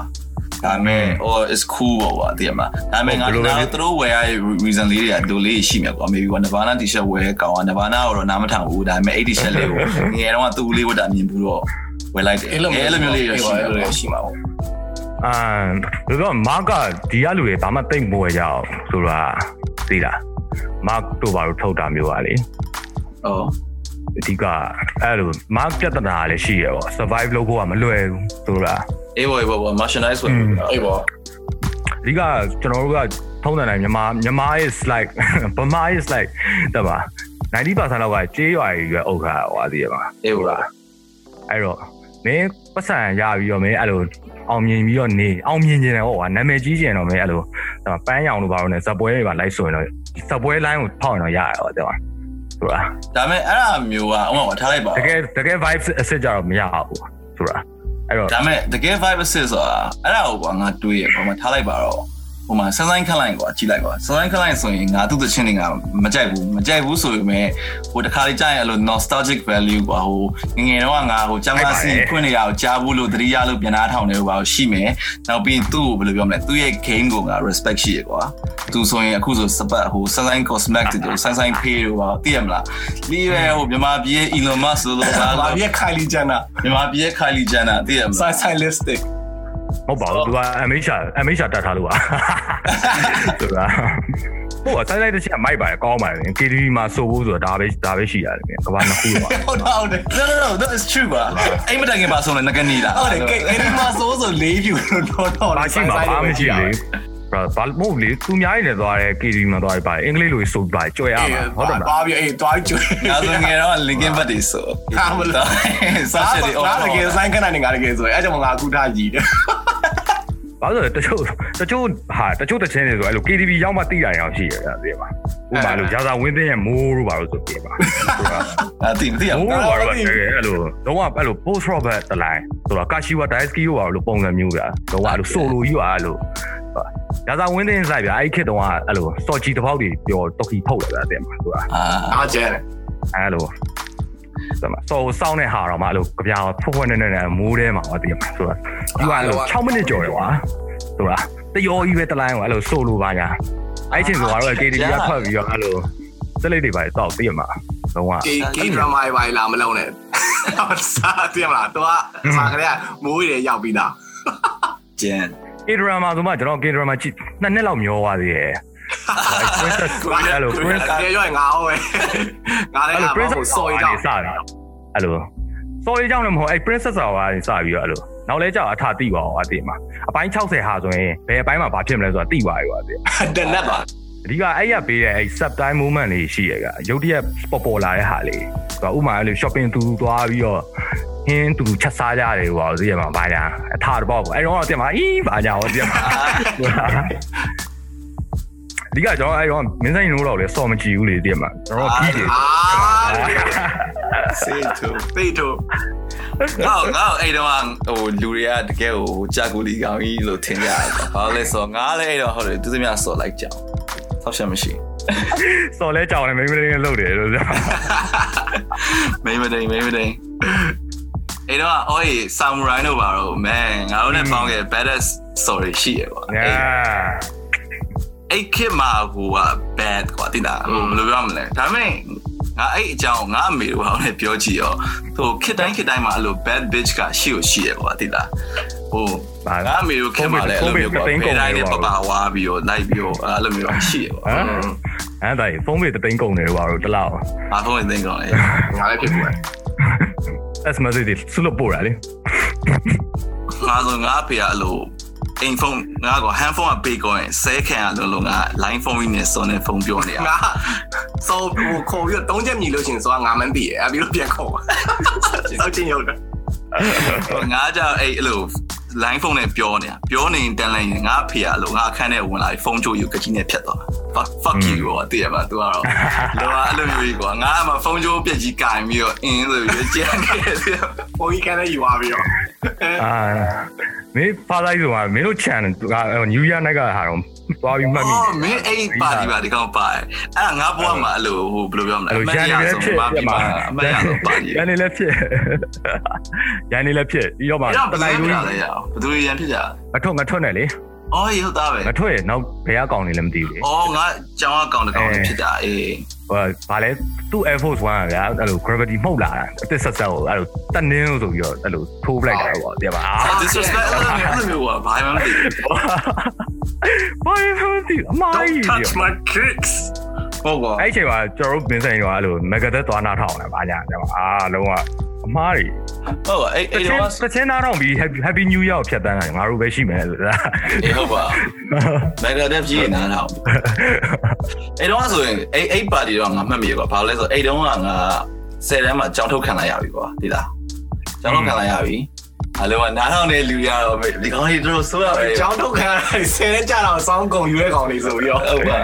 ဒါပေမဲ့ or is cool ပေါ့ကွာသိရမလားဒါပေမဲ့ငါတို့သူတို့ဝယ်ရတဲ့ reason လေးတွေကဒီလေးရှိမြတ်ကွာ maybe က Nirvana t-shirt ဝယ်တဲ့ကောင်က Nirvana ကိုတော့နားမထောင်ဘူးဒါပေမဲ့အဲ့ t-shirt လေးကိုငယ်တော့သူ့လေးဝတ်တာမြင်ဘူးတော့ဝယ်လိုက်တယ်အဲ့လိုမျိုးအဲ့လိုမျိုးလေးရရှိတယ်အဲ့လိုမျိုးရှိမှာပေါ့အာဘယ်တော့မာကဒီကလူတွေဘာမှတိတ်မဝယ်ကြအောင်ဆိုတာသိလား မာတို့ဘာလို့ထုတ်တာမျိုးပါလေဟုတ်အဓိကအဲ့လိုမာပြဿနာလည်းရှိရပေါ့ survive လုပ်ဖို့ကမလွယ်ဘူးဆိုတာအေးဘောအေးဘော merchandise ဝယ်အေးပေါ့အဓိကကျွန်တော်တို့ကထုံးတယ်နိုင်မြန်မာမြန်မာ is like ဗမာ is like တပါ90%လောက်ကကြေးရွာကြီးရွယ်အုပ်ခါဟောဒီမှာအေးဘောအဲ့တော့မင်းပတ်စံရပြီးတော့မင်းအဲ့လိုအောင်မြင်ပြီးတော့နေအောင်မြင်နေတယ်ဟောကွာနာမည်ကြီးကျင်တော့မင်းအဲ့လိုပန်းရောင်လို့ပါတော့ねဇပွဲတွေပါလိုက်ဆိုရင်တော့ ဇပွဲ line ကိုဖောက်ရင်တော့ရတယ်ဟောတဲ့မှာဆိုတာဒါပေမဲ့အဲ့ဒါမျိုးကဥပမာထားလိုက်ပါတကယ်တကယ် vibes အစစ်ကြတော့မရဘူးဆိုတာအဲ့တော့ဒါပေမဲ့တကယ် vibe assist ဆိုတာအဲ့ဒါကိုကွာငါတွေးရပေါ့မထားလိုက်ပါတော့ဟို မှာစမ်းဆိုင်ခက်လိုက်ကွာကြည့်လိုက်ကွာစမ်းဆိုင်ခက်လိုက်ဆိုရင်ငါသူ့သချင်းတွေကမကြိုက်ဘူးမကြိုက်ဘူးဆိုပေမဲ့ဟိုတခါလေးကြာရင်အဲ့လို nostalgic value ကွာဟိုငငယ်တော့ငါဟိုចောင်းသားစီဖွင့်နေရအောင်ကြားဘူးလို့တတိယလို့ပြန်လာထောင်နေလို့ပါရှိမယ်နောက်ပြီးသူ့ကိုဘယ်လိုပြောမလဲသူ့ရဲ့ game ကိုငါ respect ရှိရကွာသူဆိုရင်အခုဆိုစပတ်ဟိုစမ်းဆိုင် cosmetic တို့စမ်းဆိုင် pay တို့ပါသိရမလားလီးရဲဟိုမြန်မာပြည် Elon Musk လို့ပါဘာပြက်ခိုင်လီဂျန်နာမြန်မာပြည် Kylie Jenner သိရမလားဆို ဟုတ်ပါဘူးသူက MH MH တက်ထားလို့ပါဆိုတာဟိုအတိုင်းလိုက်တဲ့ချက်မိုက်ပါတယ်ကောင်းပါတယ် KTV မှာစိုးဖို့ဆိုတာဒါပဲဒါပဲရှိရတယ်ကဘာနှစ်ခုပါဟုတ်တော့ဟုတ်တယ် No no no that is true ပါအိမ်မတိုင်ခင်ပါဆုံးလဲငကနေလားဟုတ်တယ်ကဲအဲ့ဒီမှာစိုးဆို၄ view လို့တော့တော့ဘာရှိမှာဘာမရှိလေဘာ ဘာမဟုတ်လေသူများနေသွားတယ် KTV မှာသွားပြီပါတယ်အင်္ဂလိပ်လိုဆိုပါကြွယ်ရမှာဟုတ်တယ်မလားဘာပြအေးတွားကျွေးငါဆိုငယ်တော့ Linkin Park တွေဆိုဟာမလို့စားချက်တွေငါတကယ်ဆိုင်ခဏနေငါတကယ်ဆိုအဲ့ကြောင့်ငါကူထားကြည့်တယ်ဘာလို့လဲတချို့တချို့ဟာတချို့တချင်းတွေဆိုအဲ့လို KTV ရောက်မှတိတာရောင်ရှိရတယ်သိပါဥပမာလို့ရာဇာဝင်းသိရဲ့မိုးတို့ဘာလို့ဆိုပြပါဆိုတာအတိမသိရမိုးဘူးတို့ဘာလို့လဲအဲ့လိုတော့အဲ့လို post robert တလိုင်းဆိုတော့ kashiwa daisuke တို့ဘာလို့ပုံစံမျိုးပြတော့အဲ့လို solo ကြီးပါအဲ့လို ရာဇာဝင်းသိဆိုင်ပြအဲ့ခေတ်တုန်းကအဲ့လိုစော်ချီတစ်ပေါက်တွေပြောတော်ကီဖုတ်လာတယ်မှာဆိုတာအာအားကျန်အဲ့လိုဆိုတော့စောစောင်းတဲ့ဟာတော့မှအဲ့လိုကြပြာဖွဖွနဲ့နဲ့မိုးထဲမှာဟောတည်မှာဆိုတော့ဒီကအဲ့လို6မိနစ်ကျော်တယ်ကွာဆိုတာတယောကြီးပဲတလိုင်းကွာအဲ့လိုဆိုလိုပါညာအဲ့ချင်းဆိုတော့ KTV ကထွက်ပြီးတော့အဲ့လိုစက်လေးတွေပါတောက်တည်မှာတော့ကကေကေဒရမာတွေပါလာမလုံးနဲ့စားတယ်မလားတော့စားကြရမိုးရရောက်ပြီးသားကျန် ကေဒရာမာဆိုမှကျွန်တော်ကေဒရာမာကြည့်နှစ်နှစ်လောက်မျောသွားသေးတယ် princess အဲ့လို princess ကေရွငါဟောပဲငါလည်းအဲ့လိုဟို princess စော်ရတော့စတာအဲ့လိုစော်ရကြောင့်လည်းမဟုတ်အဲ့ princess ဆိုတာကနေစပြီးတော့အဲ့လိုနောက်လဲကြောက်အထာတိပါအောင်အတိမှာအပိုင်း60ဟာဆိုရင်ဘယ်အပိုင်းမှာဘာဖြစ်မလဲဆိုတာတိပါရွာတိတနက်ပါအဓိကအဲ့ရပေးတဲ့အဲ့ subtime moment လေးရှိရကရုပ်တရက်ပေါ်ပေါ်လာတဲ့ဟာလေးသူကဥမာအဲ့လို shopping တူတူသွားပြီးတော့ဟ င်းတူတူချက်စားကြတယ်ဟိုသိရမှာဘာညာအထာတပေါ့အဲ့တော့တင်မှာအီးဘာညာဟောတင်မှာဒီကကျွန်တော်အဲ့တော့မင်းဆိုင်နိုးတော့လေစော်မကြည့်ဘူးလေတင်မှာကျွန်တော်ကြီးတယ်အာစေးတူသိတော့ငါငါအဲ့တော့ဟိုလူတွေကတကယ်ဟိုကြာကူလီကောင်ကြီးလို့ထင်ကြတယ်ဘာလို့လဲဆိုငါလည်းအဲ့တော့ဟုတ်တယ်သူသမီးဆော်လိုက်ကြအောင်ဆောက်ရှက်မရှိစော်လဲကြောင်နေမိမလေးလုပ်တယ်လို့ပြောမိမတိန်မိမတိန် အဲ့တော့အော်ဆာမူရိုင်းတို့ပါတော့ man ငါတို့နဲ့ပေါင်းခဲ့ badass story ရှိရပါအဲ့ညာအဲ့ခေတ်မှာဟိုက bad ကွာတိတာဟိုဘယ်လိုပြောမလဲဒါပေမဲ့ငါအဲ့အကြောင်းငါအမေတို့ဟောင်းနဲ့ပြောကြည့်ရောဟိုခေတ်တိုင်းခေတ်တိုင်းမှာအဲ့လို bad bitch ကရှိကိုရှိရကွာတိတာဟိုဘာငါအမေတို့ခေတ်မှာလည်းအဲ့လိုမျိုးကွာဘယ်တိုင်းနဲ့ပပဝါပြီးတော့လိုက်ပြီးတော့အဲ့လိုမျိုးရှိရကွာဟမ်အဲ့ဒါဖုန်းမေတသိန်းကုန်တယ်ဘာလို့တလောက်ဘာဖုန်းနဲ့သိကောင်းလဲငါလည်းဖြစ်ဘူး S message တွေဆုလို့ပို့တာလေငါဆိုငါအဖေကအဲ့လိုအိမ်ဖုန်းငါက hand phone ကပေးကောရင်ဆဲခံရလို့လို့ငါ line phone နဲ့စောနေဖုန်းပြောနေရငါစောဟိုခေါ်ပြီးတော့၃ချက်မြည်လို့ရှရင်စောကငါမှန်းသိရအဲ့ပြီးတော့ပြန်ခေါ်ပါစောက်ချင်းရောက်တယ်ငါကြောင့်အဲ့အဲ့လို line phone နဲ့ပြောနေတာပြောနေတန်လိုက်ရင်ငါအဖေရလို့ငါအခန်းထဲဝင်လာပြီးဖုန်းချိုးယူကကြီးနဲ့ဖြတ်သွား fuck fuck you ရောတည်ရမှာ तू ကတော့လောအဲ့လိုမျိုးကြီးကွာငါအမဖုန်းချိုးပြက်ကြီးကင်ပြီးတော့အင်းဆိုပြီးကြမ်းနေတယ်ဘုန်းကြီးကနေယူသွားပြီးတော့အာမင်းဖားလိုက်ဆိုမှာမင်းတို့ channel က New Year night ကဟာတော့ သွားပြီးမှတ်မိအော်မင်းအဲ့ပါဒီပါဒီကောင်ပါအဲ့ဒါငါဘွားမှာအဲ့လိုဟိုဘယ်လိုပြောမလဲအဲ့လိုရန်နေလည်းဖြစ်ပါပြီးမှာအမရတော့ပါကြီးရန်နေလည်းဖြစ်ရန်နေလည်းဖြစ်ပြီးတော့မှအဲ့တော့တဘယ်လိုက်လိုလို့လဲရအောင်ဘယ်သူရန်ဖြစ်ကြမထွက်မထွက်နဲ့လေ အော်ဟုတ်သားပဲမထွက်ရင်နောက်ဘယ်အကောင်နေလဲမသိဘူးလေအော်ငါကျောင်းအကောင့်တစ်ကောင်ဖြစ်တာအေးဟိုဗာလဲသူ့ Air Force 1ကဗျာအဲ့လို gravity မှုတ်လာတာအစ်ဆက်ဆက်ကိုအဲ့လိုတက်နင်းလို့ဆိုပြီးတော့အဲ့လိုထိုးပလိုက်တာပေါ့တဲ့ပါအာ disrespect အဲ့လိုမျိုးအဲ့လိုမျိုးဘာမှမသိဘူးဘာလို့ဒီအမား Don't ကြီး touch my kicks ဟုတ်ကောအဲ့အချိန်မှာကျွန်တော်တို့မင်းဆိုင်ရောအဲ့လို Megadeth သွားနာထောင်တယ်ဗာညာတဲ့ပါအာလုံးဝ အမားကြီးဟုတ်ပါအဲ့တအဲ့ချတော့င်းတချင်းနာထောင်ပြီး Happy Happy New Year ကိုဖြတ်တန်းတာငါတို့ပဲရှိမယ်ဆိုတာအေးဟုတ်ပါမဂ္ဂဒက်ကြီးနားတော့အဲ့တော့ဆိုရင်အဲ့အဲ့ပါတီတော့ငါမှတ်မိရကွာဘာလို့လဲဆိုအဲ့တုန်းကငါ10တန်းမှာကြောင်းထုတ်ခံလိုက်ရပြီကွာဒီလားကြောင်းထုတ်ခံလိုက်ရပြီအဲ့လိုကနားထောင်တဲ့လူရတော့ဒီကောင်ကြီးတို့ဆိုရပဲကျောင်းထုတ်ခံဆယ်နဲ့ကြာတော့စောင်းကုန်ယူတဲ့ကောင်လေးဆိုပြီးတော့ဟုတ်ပါ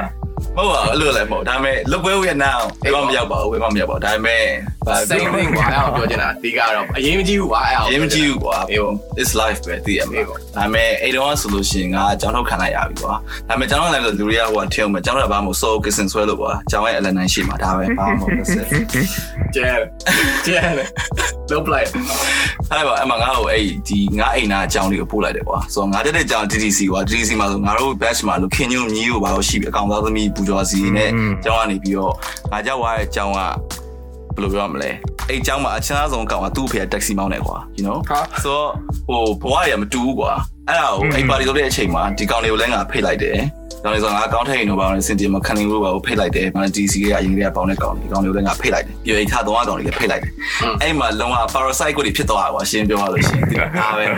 မဟုတ်ပါအဲ့လိုလည်းမဟုတ်ဒါပေမဲ့လုတ်ပွဲဝရနာဘယ်မှမရောက်ပါဘူးဘယ်မှမရောက်ပါဘူးဒါပေမဲ့ဘာစိတ်မင်းကွာအဲ့အောင်ပြောချင်တာဒီကတော့အရေးမကြီးဘူးကွာအဲ့အောင်ရေးမကြည့်ဘူးကွာအေးပေါ့ it's life ပဲတည်ရမှာအေးပေါ့ဒါပေမဲ့အဲ့တော့ဆိုလို့ရှိရင်ငါအကြောင်းထုတ်ခံလိုက်ရပြီကွာဒါပေမဲ့ကျွန်တော်လည်းလူတွေကဟိုထင်းအောင်မကျွန်တော်ကဘာမှမစိုးကစင်ဆွဲလို့ကွာကျွန်တော်ရဲ့ L9 ရှိမှာဒါပဲဘာမှမဟုတ်ဘူးကျဲကျဲလုံးပလိုက်အဲ့ပါအမငါ့ကိုအဲ့ဒီငါအိမ်နာအကြောင်းလေးကိုပို့လိုက်တယ်ကွာဆိုတော့ငါတက်တဲ့အကြောင်း DDC ကွာ DDC မှာဆိုငါတို့ batch မှာလို့ခင်ညွန့်မြည်ကိုဘာလို့ရှိပြီအကောင်သားသမီးပူကျော်စီနဲ့ကျောင်းကနေပြီးတော့ငါကြောက်သွားတဲ့အကြောင်းကဘယ်လိုပြောရမလဲအဲ့ကျောင်းမှာအချမ်းအဆုံးအကောင်ကသူ့အဖေကတက္ကစီမောင်းနေကွာ you know ဟာဆိုတော့ဟိုဘဝရမတူဘူးကွာအဲ့ဒါကိုအဲ့ပါတီလုပ်တဲ့အချိန်မှာဒီကောင်လေးကိုလည်းငါဖိတ်လိုက်တယ် ကောင်လေးဆိုငါကောင်းထည့်ရင်တော့ဘာလို့စင်တီမခန်းနေလို့ဘာကိုဖိတ်လိုက်တယ်ဘာလဲ DC ကအရင်ကပေါင်းတဲ့ကောင်လေးကောင်လေးကိုလည်းငါဖိတ်လိုက်တယ်ပြီးတော့အိထားတော့ကောင်လေးလည်းဖိတ်လိုက်တယ်အဲ့မှာလုံးဝ parasite ကိုဖြစ်သွားတာကွာရှင်းပြောရလို့ရှိရင်ဒီဒါပဲအဲ့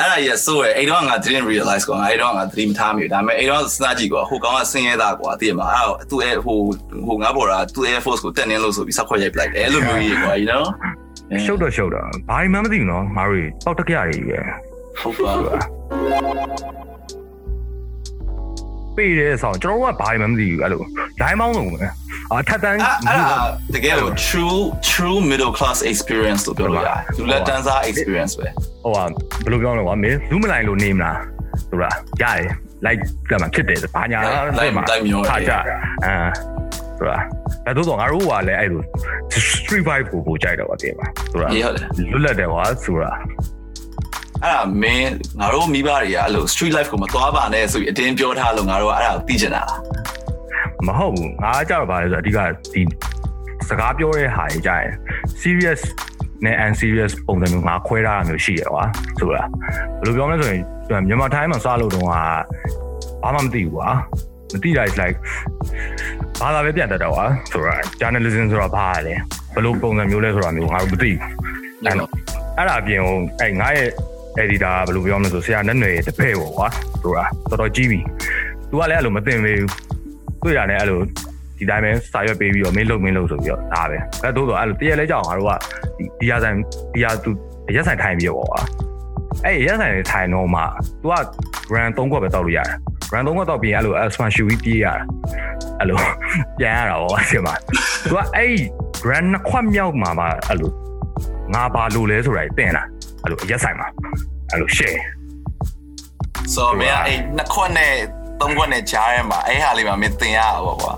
ဒါရဆိုရအဲ့တော့ငါ didn't realize ကွာငါအဲ့တော့ငါ dream ထားမိဒါပေမဲ့အဲ့တော့စဉ်းစားကြည့်ကွာဟိုကောင်ကဆင်းရဲတာကွာသိရမှာအဲ့တော့သူ့ဟိုဟိုငါပေါ်တာသူ့ air force ကိုတက်နေလို့ဆိုပြီးဆက်ခွက်ရိုက်ပလိုက်တယ်အဲ့လိုမျိုးကြီးကွာ you know ရှုပ်တော့ရှုပ်တော့ဘာမှမသိဘူးနော်ငါတို့ပေါက်တက်ကြရကြီးပဲဟုတ်ပါဘူး ပေးတဲ့ဆောင်ကျွန်တော်တို့ကဘာမှမသိဘူးအဲ့လိုဒိုင်းမောင်းလုံးပဲအထက်တန်းအဲ့အဲ့ဒါတကယ်လို့ true true middle class experience လို့ပြောလို့ရတယ်လူလက်တန်းစား experience ပဲဟိုကဘယ်လိုပြောလဲကွာမင်းလူးမလိုက်လို့နေမလားဆိုတာရတယ်လိုက်ကြမှာဖြစ်တယ်ဘာညာထားကြအာဆိုတာဒါတို့တော့ငါတို့ကလည်းအဲ့လို street vibe ကိုကိုကြိုက်တော့ပါတယ်ပါဆိုတာရေးဟုတ်တယ်လွတ်လပ်တယ်ကွာဆိုတာ အဲ့ဒါမင်းငါတို့မိဘတွေကအဲ့လို street life ကိုမသွားပါနဲ့ဆိုပြီးအတင်းပြောထားလို့ငါတို့ကအဲ့ဒါကိုသိချင်တာလားမဟုတ်ဘူးငါကြတော့ဗါလဲဆိုတော့အဓိကဒီစကားပြောတဲ့ဟာကြီးကြရင် serious နဲ့ unserious ပုံစံမျိုးငါခွဲထားတာမျိုးရှိရကွာဆိုတာဘယ်လိုပြောမလဲဆိုရင်မြန်မာတိုင်းမှာစားလို့တော့ကဘာမှမသိဘူးကွာမသိတာ is like ဘာသာပဲပြန်တတ်တော့ကွာဆိုတာ journalism ဆိုတာဘာလဲဘယ်လိုပုံစံမျိုးလဲဆိုတာမျိုးငါတို့မသိဘူးအဲ့တော့အဲ့ဒါအပြင်ဟိုအဲ့ငါရဲ့ editor ဘယ်လိုပြောမလဲဆိုဆရာနဲ့ຫນွေတပည့်ပေါ့ကွာသူကတော်တော်ကြီးပြီသူကလည်းအဲ့လိုမသိမသေးဘူးတွေ့တာလည်းအဲ့လိုဒီတိုင်းပဲစာရွက်ပေးပြီးတော့မင်းလုံမင်းလုံဆိုပြီးတော့ဒါပဲအဲ့သို့တော့အဲ့လိုတရက်လဲကြအောင်ငါတို့ကဒီရဆိုင်ဒီရသူရက်ဆိုင်ထိုင်ပြီးတော့ပေါ့ကွာအဲ့ရက်ဆိုင်ထိုင်တော့မှ तू က brand 3ခွက်ပဲတောက်လို့ရတယ် brand 3ခွက်တောက်ပြီးအဲ့လို S1 ရှူပြီးပြေးရတာအဲ့လိုပြန်ရတာပေါ့ကွာဒီမှာ तू ကအဲ့ brand 2ခွက်မြောက်မှာမှအဲ့လိုငါဘာလို့လဲဆိုတာတင်တာ အဲ့လိုရက်ဆိုင်မှာအဲ့လို share ဆိုတော့မင်းကအဲ့နှစ်ခွက်နဲ့သုံးခွက်နဲ့ကြားထဲမှာအဲ့ဟာလေးမှာမင်းသင်ရတာပေါ့ကွာ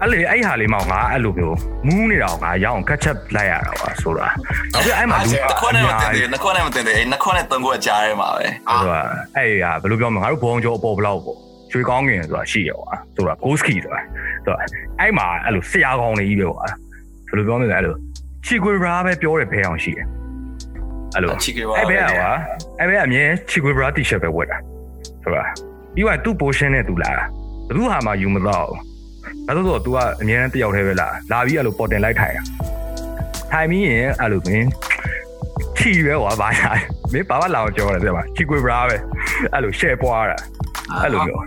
အဲ့လေအဲ့ဟာလေးမောင်ငါအဲ့လိုမျိုးမူးနေတာကိုငါရအောင် catch up လိုက်ရတာပါဆိုတာနောက်ပြီးအဲ့မှာလူနှစ်ခွက်နဲ့မတင်သေးနှစ်ခွက်နဲ့မတင်သေးအဲ့နှစ်ခွက်နဲ့သုံးခွက်ကြားထဲမှာပဲအဲ့ဒါအဲ့ဟာဘယ်လိုပြောမလဲငါတို့ဘောင်ကျော်အပေါ်ဘလောက်ပေါ့ရွှေကောင်းငင်ဆိုတာရှိရကွာဆိုတာ ghost key ဆိုတာဆိုတော့အဲ့မှာအဲ့လိုဆရာကောင်းနေကြီးပဲကွာဘယ်လိုပြောမလဲအဲ့လိုချီကွေဘရာပဲပြောတယ်ဖဲအောင်ရှိတယ် အဲ့လိုချီကေပါအဲ့ဘဲကွာအဲ့ဘဲအမြဲချီကွေဘရာ t-shirt ပဲဝတ်တာဆိုတာပြီးတော့သူ့ portion နဲ့သူလာတာဘယ်သူဟာမှယူမတော့ဘူးဒါဆိုတော့ तू ကအမြဲတမ်းတယောက်တည်းပဲလာလာပြီးအဲ့လိုပေါ်တင်လိုက်ထိုင်တာထိုင်ပြီးရင်အဲ့လိုမင်းချီပဲကွာဘာညာမင်းဘာမှလာအောင်ပြောရတယ်ပြပါချီကွေဘရာပဲအဲ့လို share ပွားတာအဲ့လိုမျိုး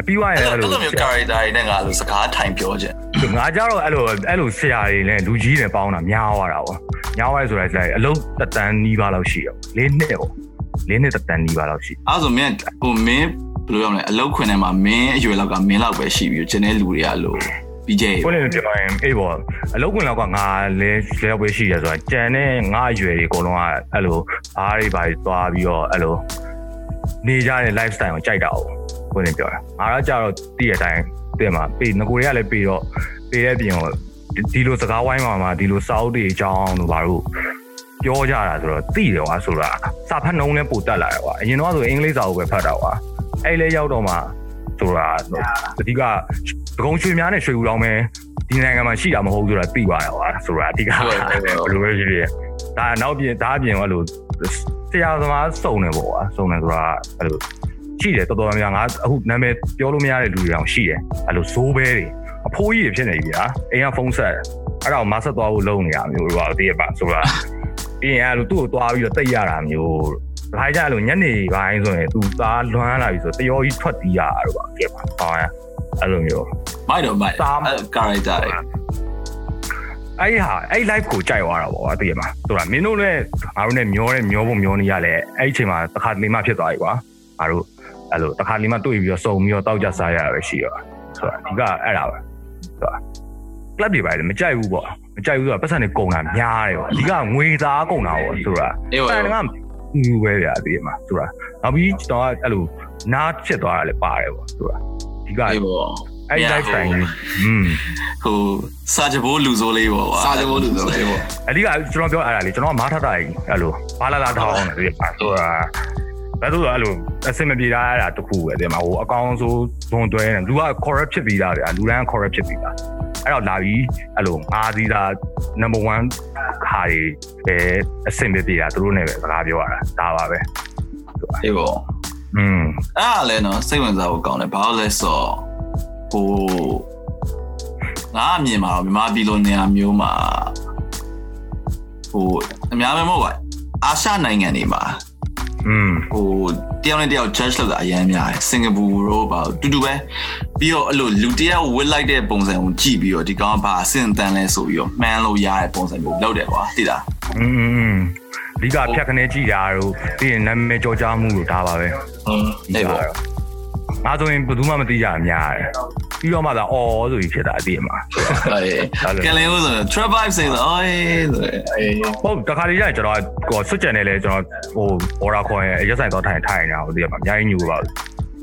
အပြီးသွားရင်အဲ့အဲ့လိုလိုအဲ့လိုမျိုး character တွေနဲ့ငါလိုစကားထိုင်ပြောခြင်းငါကြတော့အဲ့လိုအဲ့လိုဆရာတွေနဲ့လူကြီးတွေပေါင်းတာများသွားတာပေါ့ များသွားဆိုတော့အလုံးတက်တန်းနီးပါးလောက်ရှိရောလေးနှစ်ပေါ့လေးနှစ်တက်တန်းနီးပါးလောက်ရှိအဲ့ဆိုမင်းဟိုမင်းဘယ်လိုရမလဲအလောက်ခွင်ထဲမှာမင်းအရွယ်လောက်ကမင်းလောက်ပဲရှိပြီးကျန်တဲ့လူတွေကလို့ BJ ကိုလည်းပြောရင်အေးပေါ့အလုံးဝင်လောက်ကငါလဲလဲပဲရှိရဆိုတော့ကြံတဲ့ငါအရွယ်တွေအကုန်လုံးကအဲ့လိုအားတွေပါသွားပြီးတော့အဲ့လိုနေကြတဲ့ lifestyle ကိုကြိုက်တာ哦ကိုလည်းပြောတာငါကကြတော့တည့်ရတိုင်းတည့်မှာပေးငကိုတွေကလည်းပေးတော့ပေးတဲ့ပြင်ကို ဒီလိုစကားဝိုင်းမှာမှာဒီလိုစာအုပ်တွေအကြောင်းတို့ဘာလို့ပြောကြတာဆိုတော့သိတယ်ကွာဆိုတာစာဖတ်နှုံးလည်းပိုတက်လာတယ်ကွာအရင်တော့ဆိုအင်္ဂလိပ်စာကိုပဲဖတ်တာကွာအဲ့လဲရောက်တော့မှဆိုတာအဓိကဒကုံရွှေများနဲ့ရွှေဦးတောင်ပဲဒီနိုင်ငံမှာရှိတာမဟုတ်ဆိုတာသိပါတော့ကွာဆိုတာအဓိကဘယ်လိုပဲဖြစ်ဖြစ်ဒါနောက်ပြင်ဒါအပြင်ကလို့ဆရာသမားစုံနေပေါ့ကွာစုံနေဆိုတာအဲ့လိုရှိတယ်တော်တော်များများငါအခုနာမည်ပြောလို့မရတဲ့လူတွေအောင်ရှိတယ်အဲ့လိုဇိုးဘဲတွေ အဖိုးကြီးတွေဖြစ်နေပြီဗျာအိမ်ကဖုန်းဆက်အဲ့ဒါကိုမဆက်သွားဖို့လုပ်နေရမျိုးတော့တည့်ရပါဆိုတာပြီးရင်အဲ့လိုသူ့ကိုသွားပြီးတော့တိတ်ရတာမျိုးဒါကြလို့ညနေပိုင်းဆိုရင်သူသားလွမ်းလာပြီဆိုတရောကြီးထွက်တီးရတာတော့ကဲပါဟောအဲ့လိုမျိုးမိုက်တော့မိုက်စာမအဲ့ character တွေအဲ့ဟာအဲ့ live ကိုကြိုက်သွားတာပေါ့တည့်ရမှာဆိုတာမင်းတို့လည်းငါတို့နဲ့မျောတဲ့မျောဖို့မျောနေရလဲအဲ့ဒီအချိန်မှာတစ်ခါတလေမှဖြစ်သွားပြီကွာငါတို့အဲ့လိုတစ်ခါတလေမှတွေ့ပြီးတော့စုံပြီးတော့တောက်ကြစားရတာပဲရှိရောဆိုတာဒီကအဲ့ဒါပဲ ဆိုတာ club တွေပါလေမကြိုက်ဘူးပေါ့မကြိုက်ဘူးဆိုတာပတ်စံတွေကုန်တာများတယ်ပေါ့အဓိကငွေသားကုန်တာပေါ့ဆိုတာအေးပါပန်ကဘူးပဲဗျာဒီမှာဆိုတာနောက်ပြီးတော့အဲ့လိုနားဖြစ်သွားတာလည်းပါတယ်ပေါ့ဆိုတာဒီကအေးပေါ့အဲ့ live time ကြီးอืมဟိုစာကြဘိုးလူစိုးလေးပေါ့ကွာစာကြဖို့လူဆိုလေပေါ့အဓိကကျွန်တော်ပြောအဲ့ဒါလေကျွန်တော်ကမားထတာကြီးအဲ့လိုဘာလာလာထောင်းတယ်ဒီပါဆိုတာ ဘယ်လိုလဲအဲ့လိုအစင်မပြေတာအဲ့ဒါတခုပဲဒီမှာဟိုအကောင်ဆိုဇွန်တွဲနေလူက corrupt ဖြစ်ပြီးသားဗျာလူတိုင်း corrupt ဖြစ်ပြီးသားအဲ့တော့လာပြီးအဲ့လိုငါးစီးသား number 1ခါတွေပဲအစင်မပြေတာသူတို့နဲ့ပဲစကားပြောရတာဒါပါပဲအေးပေါ့อืมအဲ့ဒါလည်းနော်စိတ်ဝင်စားဖို့ကောင်းတယ်ဘာလို့လဲဆိုတော့ဟိုငါအမြင်မှာတော့မြန်မာပြည်လိုနေရာမျိုးမှာဟိုအများပဲမဟုတ်ပါအာရှနိုင်ငံတွေမှာ อืม ဟိုတယောက်နဲ့တယောက် judge လုပ်တာအရင်များတယ်စင်ကာပူတို့ပါတူတူပဲပြီးတော့အဲ့လိုလူတယောက်ဝစ်လိုက်တဲ့ပုံစံကိုကြည့်ပြီးတော့ဒီကောင်ကဘာအဆင့်တန်းလဲဆိုပြီးတော့မှန်းလို့ရတဲ့ပုံစံမျိုးလုပ်တယ်ကွာသိလား อืมอืมအဓိကဖြတ်ခနဲကြည့်တာတို့ပြီးရင်နာမည်ကြောကြားမှုတို့ဒါပါပဲ အေးပေါ့ ငါဆိုရင်ဘယ်သူမှမသိကြအများတယ်ပြီးတော့မှသာအော်ဆိုပြီးဖြစ်တာအတိအမှာအေးကလင်းဦးဆို trap vibe ဆိုတော့အေးဆိုအေးဟုတ်တခါလေးကျရင်ကျွန်တော်ဟိုဆွတ်ကြံနေလဲကျွန်တော်ဟိုဘော်ရာခွန်ရဲ့ရက်ဆိုင်တော့ထိုင်ထိုင်နေတာဟိုဒီမှာအများကြီးညူပါဘူး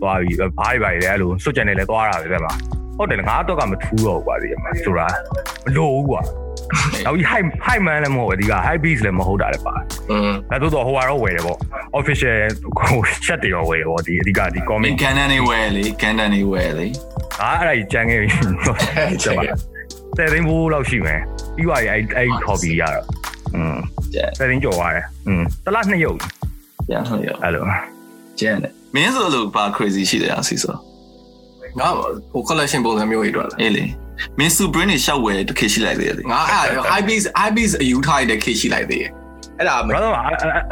သွားပြီးဘားတွေပါလေအဲ့လိုဆွတ်ကြံနေလဲသွားတာပဲတဲ့မှာဟုတ်တယ်ငါတော့ကမထူးတော့ဘူးကွာဒီမှာဆိုတာမလို့ဘူးကွာ နောက်ပြီး high high man လည်းမဟုတ်ဘူးဒီက high beast လည်းမဟုတ်တာလည်းပါ อืม ဒါဆိုတော့ဟိုကတော့ဝယ်တယ်ပေါ့ official ဟို chat တွေရောဝယ်တယ်ပေါ့ဒီအဓိကဒီ မ comment င်းကန်တန်နေဝဲလေကန်တန်နေဝဲလေ အားအဲ့ဒါကြီးကြမ်းခဲ့ပြီကျပါတဲ့သိန်းဘူးလောက်ရှိမယ်ပြီးသွားပြီအဲ့အဲ့ hobby ရတော့อืม ကျန် တဲ့သိန်းကျော်သွားတယ်อืมတစ်လနှစ်ရုပ် ပြန်လို့ရ အဲ့လို ကျန်တယ်မင်းဆိုလို့ဘာ crazy ရှိတယ်အစီဆို ငါဟို collection ပုံစံမျိုးတွေတွေ့လာ အေးလေ မင်း supreme နေရှောက်ဝဲတစ်ခေတ်ရှိလိုက်သေးတယ်လေငါအဲ့ high beat high beat အယူထားတဲ့ case ရှိလိုက်သေးတယ်အဲ့ဒါ brother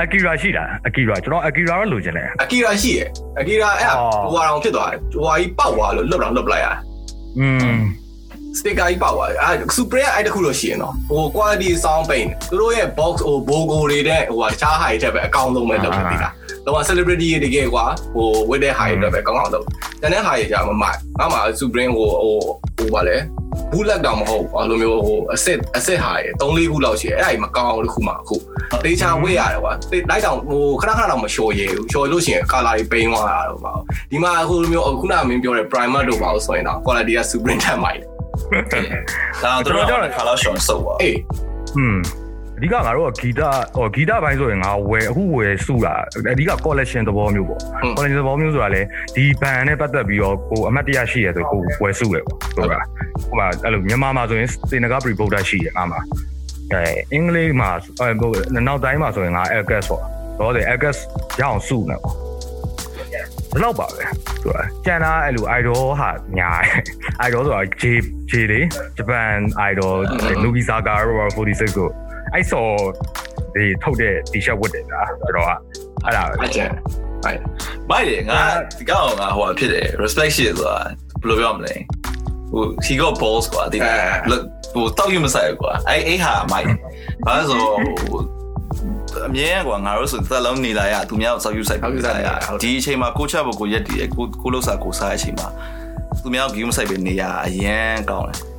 အကီရာရှိတာအကီရာကျွန်တော်အကီရာတော့လိုချင်တယ်အကီရာရှိရယ်အကီရာအဲ့ဟိုအောင်ဖြစ်သွားတယ်ဟိုဟာကြီးပေါက်သွားလို့လွတ်တော့လွတ်ပလိုက်ရอืมစတစ်ကာကြီးပေါက်သွားတယ်အဲ့ super အဲ့တခုလို့ရှိရင်တော့ဟို quality sound paint သူတို့ရဲ့ box ဟို bogo တွေတဲ့ဟိုဟာတခြား high တက်ပဲအကောင်းဆုံးပဲလုပ်ပြီးတာတော့ celebrity တွေတကယ်ကွာဟို with တဲ့ high တက်ပဲကောင်းအောင်လုပ်တန်တဲ့ high ကြမှာမငါမှာ super ဟိုဟို ဟိုပါလေဘူးလက်တော့မဟုတ်ဘူးအဲ့လိုမျိုးဟိုအစစ်အစစ်ဟာရ3 4ခုလောက်ရှိတယ်အဲ့ဒါကြီးမကောင်းဘူးတစ်ခုမှအခုတေချာဝေးရတယ်ကွာလိုက်တောင်ဟိုခဏခဏတော့မလျှော်ရည်ဘူးလျှော်လို့ရှိရင် color တွေပိန်းသွားတာတော့ပါဒီမှာဟိုလိုမျိုးခုနကမင်းပြောတဲ့ primer တို့ပါလို့ဆိုရင်တော့ quality က super တက်မိုက်တယ်ဒါတော့ကျွန်တော်ခါလောက်ရှောင်းစုပ်ပါအေးอืม အဓိကငါတို့ကဂီတဟောဂီတဘိုင်းဆိုရင်ငါဝယ်အခုဝယ်စုတာအဓိက collection သဘောမျိုးပေါ့ collection သဘောမျိုးဆိုတာလေဒီ band နဲ့ပတ်သက်ပြီးတော့ကိုအမှတ်တရရှိရဆိုကိုဝယ်စုတယ်ပေါ့ဆိုတာဟိုမှာအဲ့လိုမြန်မာမှာဆိုရင်စေနဂါ pre-boater ရှိတယ်အားမှာအဲအင်္ဂလိပ်မှာအဲဟိုနောက်တိုင်းမှာဆိုရင်ငါ Elgas ပေါ့တော့တယ် Elgas ရအောင်စုနေပေါ့ဘယ်တော့ပါပဲဆိုတာကျန်တာအဲ့လို idol ဟာညာတယ် idol ဆိုတာ J J လေဂျပန် idol Nobusaga ရော46ကို အဲ့ဆိုဒီထုတ်တဲ့ t-shirt ဝတ်တယ်ဗျာကျွန်တော်ကအဲ့ဒါပဲအကျန်ဟုတ်မိုက်တယ်ငါဒီကောင်ကဟိုဖြစ်တယ် respect ရှိတယ်ဆိုတာဘယ်လိုပြောမလဲဟို he got balls ကွာဒီဟိုတောက်ရမဆိုင်ကွာအဲ့အဲ့ဟာမိုက်ဘာလို့ဆိုဟိုအမြဲကွာငါတို့ဆိုသက်လုံးနေလာရသူများကိုစောက်ယူဆိုင်ပြီးစားရဒီအချိန်မှာကိုချက်ဖို့ကိုရက်တည်ရကိုကိုလောက်စားကိုစားအချိန်မှာသူများကိုဂီးမဆိုင်ပဲနေရအရန်ကောင်းတယ်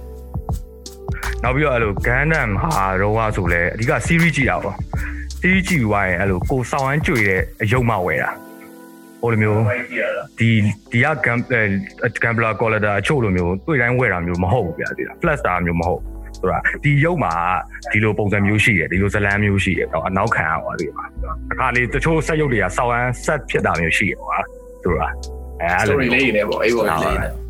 နောက်ပြီးတော့အဲ့လို Gundam ဟာတော့ဆိုလဲအဓိက series ကြည့်တာပေါ့ series ကြည့်ပြီးွားရင်အဲ့လိုကိုစောင်းအမ်းကြွေတဲ့အယုံမဝယ်တာဟိုလိုမျိုးဒီဒီက gam gambler collector အချို့လိုမျိုးတွေ့တိုင်းဝယ်တာမျိုးမဟုတ်ဘူးဗျာဒီလား flash star မျိုးမဟုတ်ဆိုတာဒီရုပ်မှာဒီလိုပုံစံမျိုးရှိတယ်ဒီလိုဇလန်းမျိုးရှိတယ်တော့အနောက်ခံရပါသေးပါအခါလေးတချို့ဆက်ရုပ်တွေကစောင်းအမ်းဆက်ဖြစ်တာမျိုးရှိတယ်ကွာဆိုတာအဲအဲ့လို story လေးနေပေါ့အေးပေါ့ဟုတ်လေးတယ်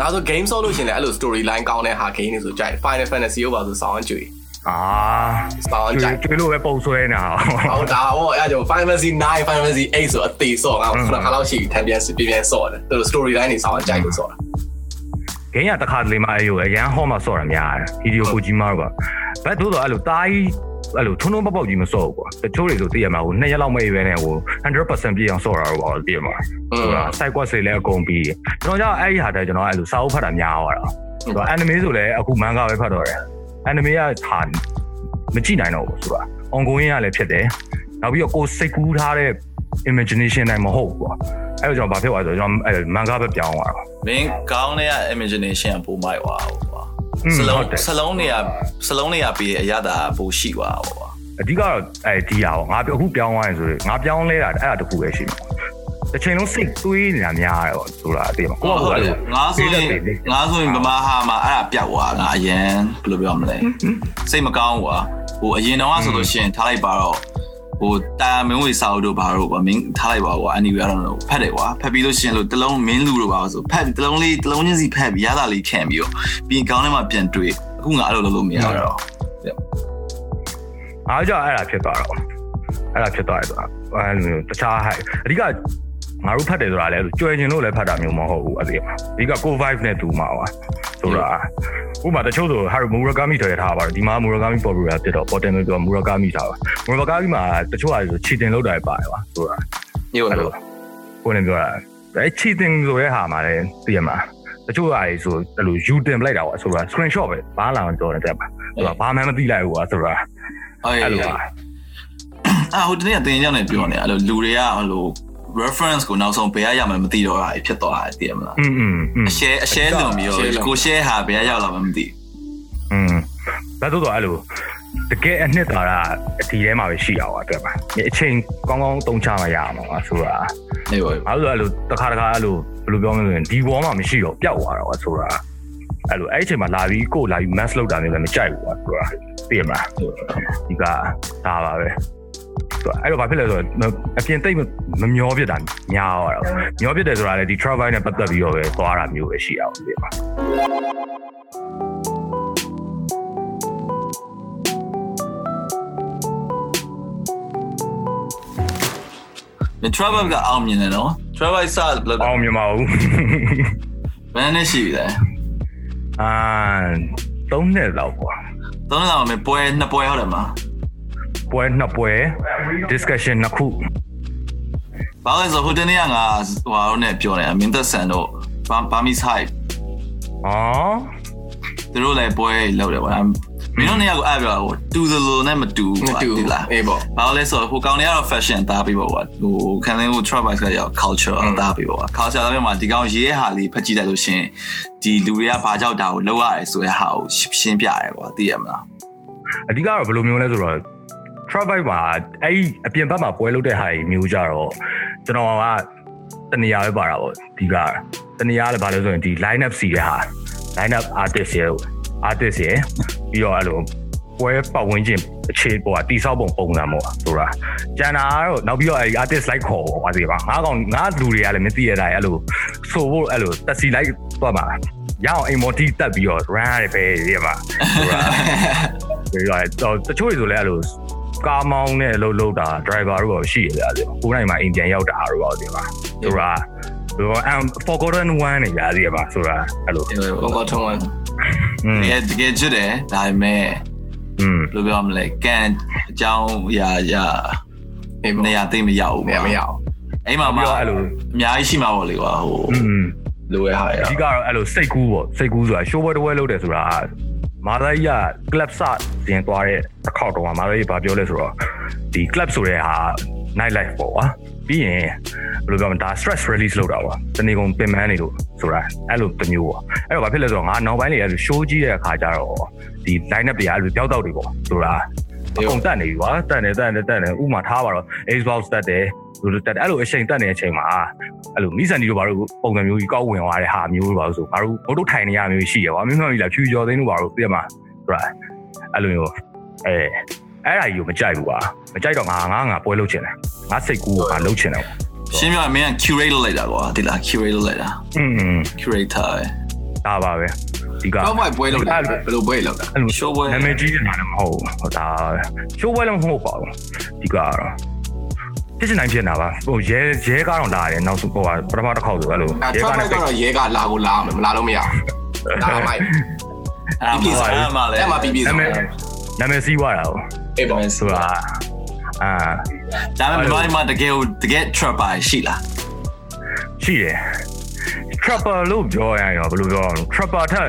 ဒါဆို game ဆော့လို့ရှင်လည်းအဲ့လို story line ကောင်းတဲ့ဟာ game တွေဆိုကြိုက် Final Fantasy ရောပါဆိုစောင်းကြွေအာစောင်းကြိုက်ကျွေးလို့ပဲပုံဆွဲနေတာဟုတ်ဒါဟောအဲ့ဒါကြောင့် Final Fantasy 9 Final Fantasy 8ဆိုအသေးဆော့ငါခုနခါလောက်ရှိထန်ပြန်ပြပြန်ဆော့တယ်သူ story line တွေစောင်းကြိုက်လို့ဆော့တာဂိမ်းရတစ်ခါတလေမှအဲ့လိုအရန်ဟောမှဆော့ရများတယ်ဗီဒီယိုကိုကြီးမားတော့ဘတ်တို့တော့အဲ့လိုတားကြီး အဲ့လိုထုံထုံပေါက်ပေါက်ကြီးမစော့ဘူးကွာတချို့တွေဆိုသိရမှာဟိုနှစ်ရက်လောက်မအေးပဲနဲ့ဟို100%ပြည့်အောင်စော့တာတော့ပေါ့သိရမှာဟုတ်လား side quest တွေလည်းအကုန်ပြီးကျွန်တော်ကြောင့်အဲ့ဒီဟာတည်းကျွန်တော်အဲ့လိုစာအုပ်ဖတ်တာများသွားတာဆိုတော့ anime ဆိုလည်းအခု manga ပဲဖတ်တော့တယ် anime ကဟာမကြည့်နိုင်တော့ဘူးဆိုတာ ongoing ကလည်းဖြစ်တယ်နောက်ပြီးတော့ကိုစိတ်ကူးထားတဲ့ imagination တိုင်းမဟုတ်ဘူးကွာအဲ့တော့ကျွန်တော်ဘာဖြစ်သွားလဲဆိုတော့ကျွန်တော် manga ပဲပြောင်းသွားတာမင်းကောင်းတဲ့ imagination အပူမိုက်သွားဘူးကွာ စဟုလုံးတ်တယ်စလုံးတွေကစလုံးတွေကပြီးအရသာပိုရှိသွားဟိုကွာအဓိကတော့အဲဒီဟာပေါ့ငါအခုပြောင်းသွားရင်ဆိုရင်ငါပြောင်းလဲတာအဲ့ဒါတခုပဲရှိမှာတစ်ချိန်လုံးစိတ်တွေးနေတာများတယ်ပေါ့ဆိုတာအသေးပါကိုကဟုတ်အဲ့တယ်လိုငါဆိုရင်ငါဆိုရင်ဗမာဟာမှာအဲ့ဒါပြောက်သွားငါအရင်ဘယ်လိုပြောမလဲစိတ်မကောင်းကွာဟိုအရင်တော့ဆိုလို့ရှိရင်ထားလိုက်ပါတော့ ဟိုတာမင်းဝေစာအုပ်တို့ဘာတို့ကွာမင်းထားလိုက်ပါကွာ anyway I don't know ဖတ်တယ်ကွာဖတ်ပြီးလို့ရှိရင်လို့တလုံးမင်းလူတို့ပါဆိုဖတ်တလုံးလေးတလုံးချင်းစီဖတ်ပြီးရတာလေးခံပြီးတော့ပြီးရင်ကောင်းထဲမှာပြန်တွေ့အခုငါအဲ့လိုလုပ်လို့မရတော့အားကြောင့်အဲ့ဒါဖြစ်သွားတော့အဲ့ဒါဖြစ်သွားတယ်ဆိုတာအဲ့လိုမျိုးတခြားဟိုက်အဓိက ငါတို့ဖတ်တယ်ဆိုတာလည်းကြွယ်ကျင်လို့လည်းဖတ်တာမျိုးမဟုတ်ဘူးအသေးပါအဓိကကို vibe နဲ့တူမှာပါဆိုတာဥပမာတချို့ဆိုဟာမူရကာမီထွက်ထားပါတယ်ဒီမှာမူရကာမီပေါ်ပြရပြတော့ portal မျိုးပြောမူရကာမီထားပါမူရကာမီမှာတချို့ဟာဆိုခြေတင်လောက်တာပါတယ်ပါဆိုတာညို့အဲ့လို့လိုကိုယ်နဲ့ပြောတာအဲချီတင်ဆိုရဲဟာမှာလည်းသိရမှာတချို့ဟာကြီးဆိုအဲ့လိုယူတင်ပလိုက်တာပေါ့ဆိုတာ screenshot ပဲဘာလာအောင်ပြောနေတယ်ပါဆိုတာဘာမှမသိလိုက်ဘူးကွာဆိုတာဟုတ်အဲ့အဲ့လိုလိုပါအာဟိုတနေ့ကတင်ကြောင်းနေပြောနေအဲ့လိုလူတွေကဟိုလို reference ကိုနောက်ဆုံးဘယ်ရရမှမသိတော့တာဖြစ်သွားတယ်သိရမလား อืมอืมอืม အ share အ share လုပ်ပြီးတော့ကို share ဟာဘယ်ရရောက်လာမှမသိ อืมဒါဆိုတော့အဲ့လိုတကယ်အနှစ်သာရဒီထဲမှာပဲရှိရအောင်အတွက်ပါအချိန်ကောင်းကောင်းတုံးချမှရအောင်ပါဆိုတာ နေပါ ဘာလို့လဲအဲ့လိုတစ်ခါတစ်ခါအဲ့လိုဘယ်လိုပြောမလဲဆိုရင်ဒီဘောမှာမရှိတော့ပျောက်သွားတော့ဆိုတာအဲ့လိုအဲ့ဒီအချိန်မှာလာပြီးကိုယ်လာပြီး mass လောက်တာမျိုးလည်းမကြိုက်ဘူးကွာဆိုတာသိရမလားဒီကဒါပါပဲဆို အဲ့တော့ဘာဖြစ်လဲဆိုတော့အပြင်တိတ်မမျောပြစ်တာများသွားတော့မျောပြစ်တယ်ဆိုတာလေဒီ travel နဲ့ပတ်သက်ပြီးတော့ပဲသွားတာမျိုးပဲရှိအောင်ဒီမှာနေ travel ကအောင်မြင်တယ်နော် travel စလောက်အောင်မြင်ပါဘူးဘယ်နဲ့ရှိပြီလဲအာသုံးနှစ်လောက်ကွာသုံးလောက်မယ်ပွဲနှစ်ပွဲဟုတ်တယ်မလား ပွဲနှစ်ပွဲ discussion နှစ်ခု ဘာလဲဆိုဟိုတနေ့ကငါဟိုဟာတော့ねပြောနေအမင်းသက်ဆန်တို့ဘာမီဆိုင် อ๋อ သူတို့လည်းပွဲလောက်တယ်ဗောမင်းတို့နေရာကိုအဲ့ပြောဟိုတူသလိုနဲ့မတူ မတူ ဒီလား အေးပေါ့ ဘာလို့လဲဆိုတော့ဟိုကောင်တွေကတော့ fashion တားပြီးပေါ့ကွာဟိုခံလင်းဟို travel ကရောက် culture တားပြီးပေါ့ကွာ culture တားပြီးမှဒီကောင်ရေးဟာလေးဖက်ကြည့်လိုက်လို့ရှင်ဒီလူတွေကဘာကြောက်တာကိုလောက်ရတယ်ဆိုတဲ့ဟာကိုရှင်းပြရတယ်ကွာသိရမလား အဓိကတော့ဘယ်လိုမျိုးလဲဆိုတော့ travel မှာအဲ့ဒီအပြင်ဘက်မှာပွဲလုပ်တဲ့ဟာကြီးမျိုးကြတော့ကျွန်တော်ကတနေရာပဲပါတာပေါ့ဒီကတနေရာလည်းဘာလို့ဆိုရင်ဒီ line up စီတဲ့ဟာ line up artist ရဲ့ artist ရဲ့ပြီးတော့အဲ့လိုပွဲပတ်ဝန်းကျင်အခြေဟိုကတိဆောက်ပုံပုံစံပေါ့ဆိုတာကျန်တာကတော့နောက်ပြီးတော့အဲ့ artist လိုက်ခေါ်ပေါ့ပါသေးပါငါကောင်ငါလူတွေကလည်းမသိရတဲ့အတိုင်းအဲ့လိုဆိုဖို့အဲ့လိုတက်စီလိုက်သွားမှာရအောင်အိမ်မော်တီတက်ပြီးတော့ run ရတယ်ပဲရပါဆိုတာပြီးတော့တချို့တွေဆိုလည်းအဲ့လို ကားမောင်းနဲ့လှုပ်လှုပ်တာ driver တို့ကရှိရကြတယ်ကိုယ်တိုင်မှာအိမ်ပြန်ရောက်တာတို့ပါဒီမှာသူကသူက I'm forgotten one နေကြတယ်ပါဆိုတာအဲ့လို forgotten one ရတကယ်ကျွတ်တယ်ဒါပေမဲ့อืมဘယ်လိုပြောမလဲကန်အကြောင်းရာရာနေရာသိမရောက်ဘူးမရောက်အိမ်မှာမှအဲ့လိုအများကြီးရှိမှာပေါ့လေကွာဟိုလိုရဟာအဓိကတော့အဲ့လိုစိတ်ကူးပေါ့စိတ်ကူးဆိုတာ show boy တဝဲလုပ်တယ်ဆိုတာ မာသာကြီးက club စတင်သွားတဲ့တစ်ခေါက်တော့မာသာကြီးဘာပြောလဲဆိုတော့ဒီ club ဆိုတဲ့ဟာ night life ပေါ့ကွာပြီးရင်ဘယ်လိုပြောမလဲဒါ stress release လုပ်တာပေါ့တနေ့ကုန်ပင်ပန်းနေလို့ဆိုတာအဲ့လိုတစ်မျိုးပေါ့အဲ့တော့ဘာဖြစ်လဲဆိုတော့ငါနောက်ပိုင်းလေးအဲ့လို show ကြီးတဲ့အခါကျတော့ဒီ line up တွေကအဲ့လိုပြောက်တော့တွေပေါ့ဆိုတာ အကုန်တက်နေပြီကွာတက်နေတက်နေတက်နေဥမာထားပါတော့ Xbox တက်တယ်လူတို့တက်တယ်အဲ့လိုအချိန်တက်နေတဲ့အချိန်မှာအဲ့လိုမိစန်ဒီတို့ဘာလို့ပုံစံမျိုးကြီးကောက်ဝင်သွားတဲ့ဟာမျိုးလို့ပါလို့ဆိုငါတို့ဘုတ်တို့ထိုင်နေရမျိုးရှိရကွာမျိုးမျိုးကြီးလာဖြူကျော်သိန်းတို့ဘာလို့ပြရမှာဆိုတာအဲ့လိုမျိုးအဲအဲ့ဒါကြီးကိုမကြိုက်ဘူးကွာမကြိုက်တော့ငါငါငါပွဲလုပ်ချင်တယ်ငါစိတ်ကူးကိုငါလုပ်ချင်တယ်ရှင်းပြရင်မင်းက curate လုပ်လိုက်တာကွာဒီလား curate လုပ်လိုက်တာอืม curator ပဲဒါပါပဲ ဒီကတော့ဘွယ်ပွဲလုပ်တယ်ဘယ်လိုပွဲလုပ်တာအဲ့လို show ပွဲနာမည်ကြီးနေတာလည်းမဟုတ်ဘူးဟိုဒါ show ပွဲလည်းမဟုတ်ပါဘူးဒီကတော့ဖြစ်စနိုင်ဖြစ်နေတာပါဟိုရဲရဲကားတော့လာတယ်နောက်ဆုံးဟိုကပထမတစ်ခေါက်ဆိုအဲ့လိုအဲရဲထွက်ကားမိုနဲ့က်ကတော့ရဲကလာကိုလာမယ်မလာလို့မရဘူးလာမိုက်အဲ့ပြီးမှာပြီအဲ့မှာလေအဲ့မှာပြီးပြီနာမည်နာမည်စီးသွားတာဟုတ်အေးပေါ့ဆိုတာအာဒါပေမဲ့ဘာမှတကယ်တကယ် trapper ရှိလားရှိတယ် trapper လို့ပြောရရင်တော့ဘယ်လိုပြောရမလဲ trapper ထက်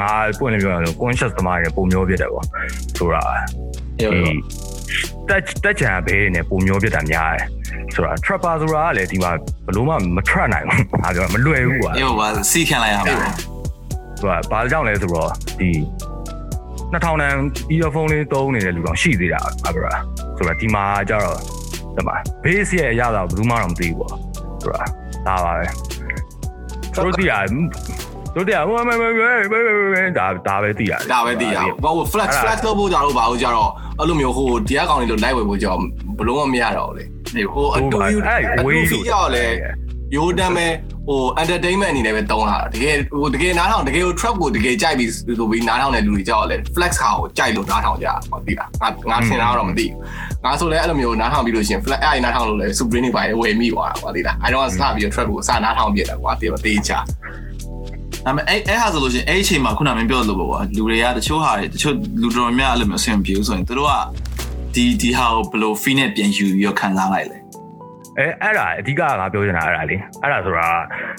ငါပွင့်နေပြောရရင် conscious သမားတွေပုံမျိုးဖြစ်တယ်ပေါ့ဆိုတာဟုတ်ဒီတက်တက်ချံဘေးနဲ့ပုံမျိုးဖြစ်တာများတယ်ဆိုတာ trapper ဆိုတာကလည်းဒီမှာဘယ်လို့မှမ trap နိုင်ဘူးငါပြောမလွယ်ဘူးကွာအေးပါစီးခံလိုက်ရမှာသူကဘာကြောင့်လဲဆိုတော့ဒီ2000တန် earphone လေးသုံးနေတဲ့လူတော့ရှိသေးတာအဘရာဆိုတော့ဒီမှာကျတော့ဒီမှာ base ရဲ့အရသာဘယ်သူမှတော့မသိဘူးပေါ့ဆိုတာဒါပါပဲသူ တို့တရားသူတို့တရားဟိုမဲမဲမဲဒါဒါပဲသိရတယ်ဒါပဲတည်ရဘာလို့ flex flex လုပ်ဖို့ကြတော့ဘာလို့ကြတော့အဲ့လိုမျိုးဟိုတရားကောင်တွေလို့ live ဝယ်ဖို့ကြောဘလုံးမမရတော့လေအေးဟိုအတူယူအဲ့အတူဝေးဖီကြောက်လေရိုးတမ်းပဲ ဟို entertainment အနေနဲ့ပဲတုံးလာတာတကယ်ဟိုတကယ်နားထောင်တကယ်ဟို trap ကိုတကယ်ကြိုက်ပြီးဆိုပြီးနားထောင်တဲ့လူတွေကြောက်လေ flex ဟာကိုကြိုက်လို့နားထောင်ကြတာဟောသိလားငါငါထင်တာတော့မသိဘူးငါဆိုလဲအဲ့လိုမျိုးနားထောင်ပြီးလို့ရှိရင် flex အဲ့နားထောင်လို့လေ supreme တွေပါဝယ်မိသွားတာဟောသိလားအဲ့တော့စပြီး trap ကိုစနားထောင်ပြတယ်ကွာတေးမသေးချာဒါပေမဲ့အဲ့အဲ့ဟာဆိုလို့ရှိရင်အဲ့အချိန်မှာခုနမင်းပြောလို့ပေါ့ကွာလူတွေကတချို့ဟာတွေတချို့လူတော်များအဲ့လိုမျိုးအဆင်ပြေဘူးဆိုရင်တို့ကဒီဒီဟာကိုဘယ်လို fee နဲ့ပြန်ယူပြီးတော့ခံစားလိုက်လဲ အဲအဲ့ဒါအဓိကငါပြောချင်တာအဲ့ဒါလေအဲ့ဒါဆိုတာ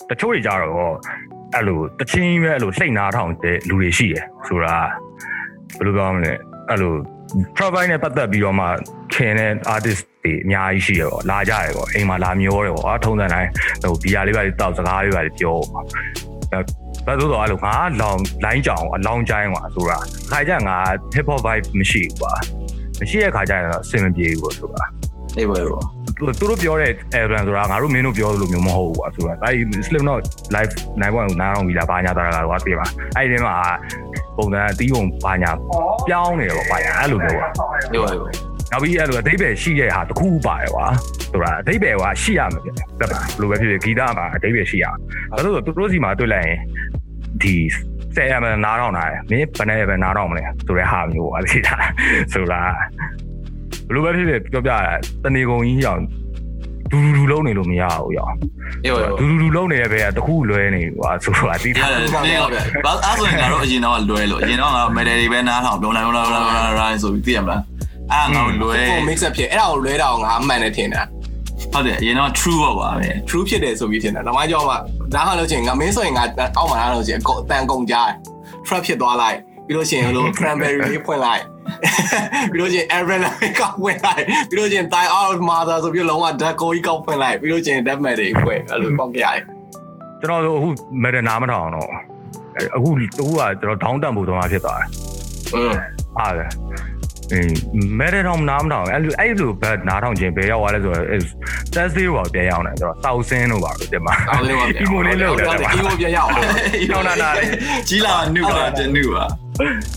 တချို့တွေကြတော့အဲ့လိုတချင်းပဲအဲ့လိုစိတ်နာထောင်တဲ့လူတွေရှိတယ်ဆိုတာဘယ်လိုပြောမလဲအဲ့လို travel နဲ့ပတ်သက်ပြီးတော့မှခင်တဲ့ artist တွေအများကြီးရှိရပေါ့လာကြရပေါ့အိမ်မှာလာမျောတယ်ပေါ့အထုံးစံတိုင်းဟိုဘီယာလေးပါလေးတောက်စကားလေးပါလေးပြောပေါ့ဘာလို့တော့အဲ့လိုငါလောင်လိုင်းကြောင်အလောင်းချိုင်းကွာဆိုတာခါကြငါ hip hop vibe မရှိဘူးကွာမရှိတဲ့ခါကျရင်တော့အဆင်မပြေဘူးပေါ့ဆိုတာအေးပါရော သူသူတို့ပြောတဲ့ Elven ဆိုတာငါတို့မင်းတို့ပြောလို့မျိုးမဟုတ်ဘူးကွာဆိုတာအဲဒီ Slim Not Live နိုင်ပေါ်နားအောင်ပြီလားဘာညာတာကတော့သိပါအဲ့ဒီထဲမှာပုံစံအတီးပုံဘာညာပြောင်းနေတယ်ပေါ့ဘာညာအဲ့လိုမျိုးကွာအေးပါရောနောက်ပြီးအဲ့လိုအသေးပဲရှိတဲ့ဟာတစ်ခုပါတယ်ကွာဆိုတာအသေးပဲကရှိရမှာပြတယ်ဘယ်လိုပဲဖြစ်ဖြစ်ဂီတမှာအသေးပဲရှိရဘာလို့လဲသူတို့စီမှာတွေ့လိုက်ရင်ဒီဆယ်ရမနားတော့နာတယ်မင်းဘယ်နဲ့ပဲနားတော့မလဲဆိုတဲ့ဟာမျိုးပါသိတာဆိုတာ ဘယ်လိုပဲဖြစ်ဖြစ်ပြောပြရတနေကုန်ကြီးအောင်ဒူဒူဒူလုံးနေလို့မရဘူးရောအေးပါရောဒူဒူဒူလုံးနေတဲ့ဘက်ကတခုလွဲနေကွာဆိုတာသိတာရတယ်နေရောဘာအဲ့ဆိုရင်ငါတို့အရင်တော့လွဲလို့အရင်တော့ငါမယ်တယ်တွေပဲနားထောင်ပြောလိုက်ပြောလိုက်ပြောလိုက်ဆိုပြီးသိရမလားအဲ့ငါတို့လွဲဟို mix up ဖြစ်အဲ့ဒါကိုလွဲတာအောင်ငါအမှန်နဲ့ထင်တာဟုတ်တယ်အရင်တော့ true ပေါ့ပါပဲ true ဖြစ်တယ်ဆိုပြီးထင်တာနောက်မှကြောက်မှဒါဟာလို့ချင်းငါမင်းဆိုရင်ငါအောက်မှာလာလို့ချင်းအကုန်အတန်ကုန်ကြား trap ဖြစ်သွားလိုက် ပြီးလို့ချင်းဟိုလို cranberry လေးဖွင့်လိုက်ပြီးလို့ချင်း aaron လေးကောက်ဖွင့်လိုက်ပြီးလို့ချင်း tie out mother ဆိုပြီးလုံးဝ deco ကြီးကောက်ဖွင့်လိုက်ပြီးလို့ချင်း death metal တွေဖွင့်အဲ့လိုပေါက်ကြရတယ်ကျွန်တော်တို့အခုမက်ဒနာမထောင်တော့အခုအခုကကျွန်တော်ဒေါင်းတန်ဖို့တော့ဖြစ်သွားတယ်อืมအားတယ်အင်းမက်ဒနာမနာမထောင်အဲ့လိုအဲ့လိုဘက်နားထောင်ခြင်းဘယ်ရောက်သွားလဲဆိုတော့ Thursday ဘောပြန်ရောက်နေကျွန်တော်တောက်ဆင်းလို့ပါလို့တင်ပါအော်လေးပါအီမိုလေးလောက်တယ်အီမိုပြန်ရောက်အောင်ညောင်းနာနာလေးကြီးလာနုပါတနုပါ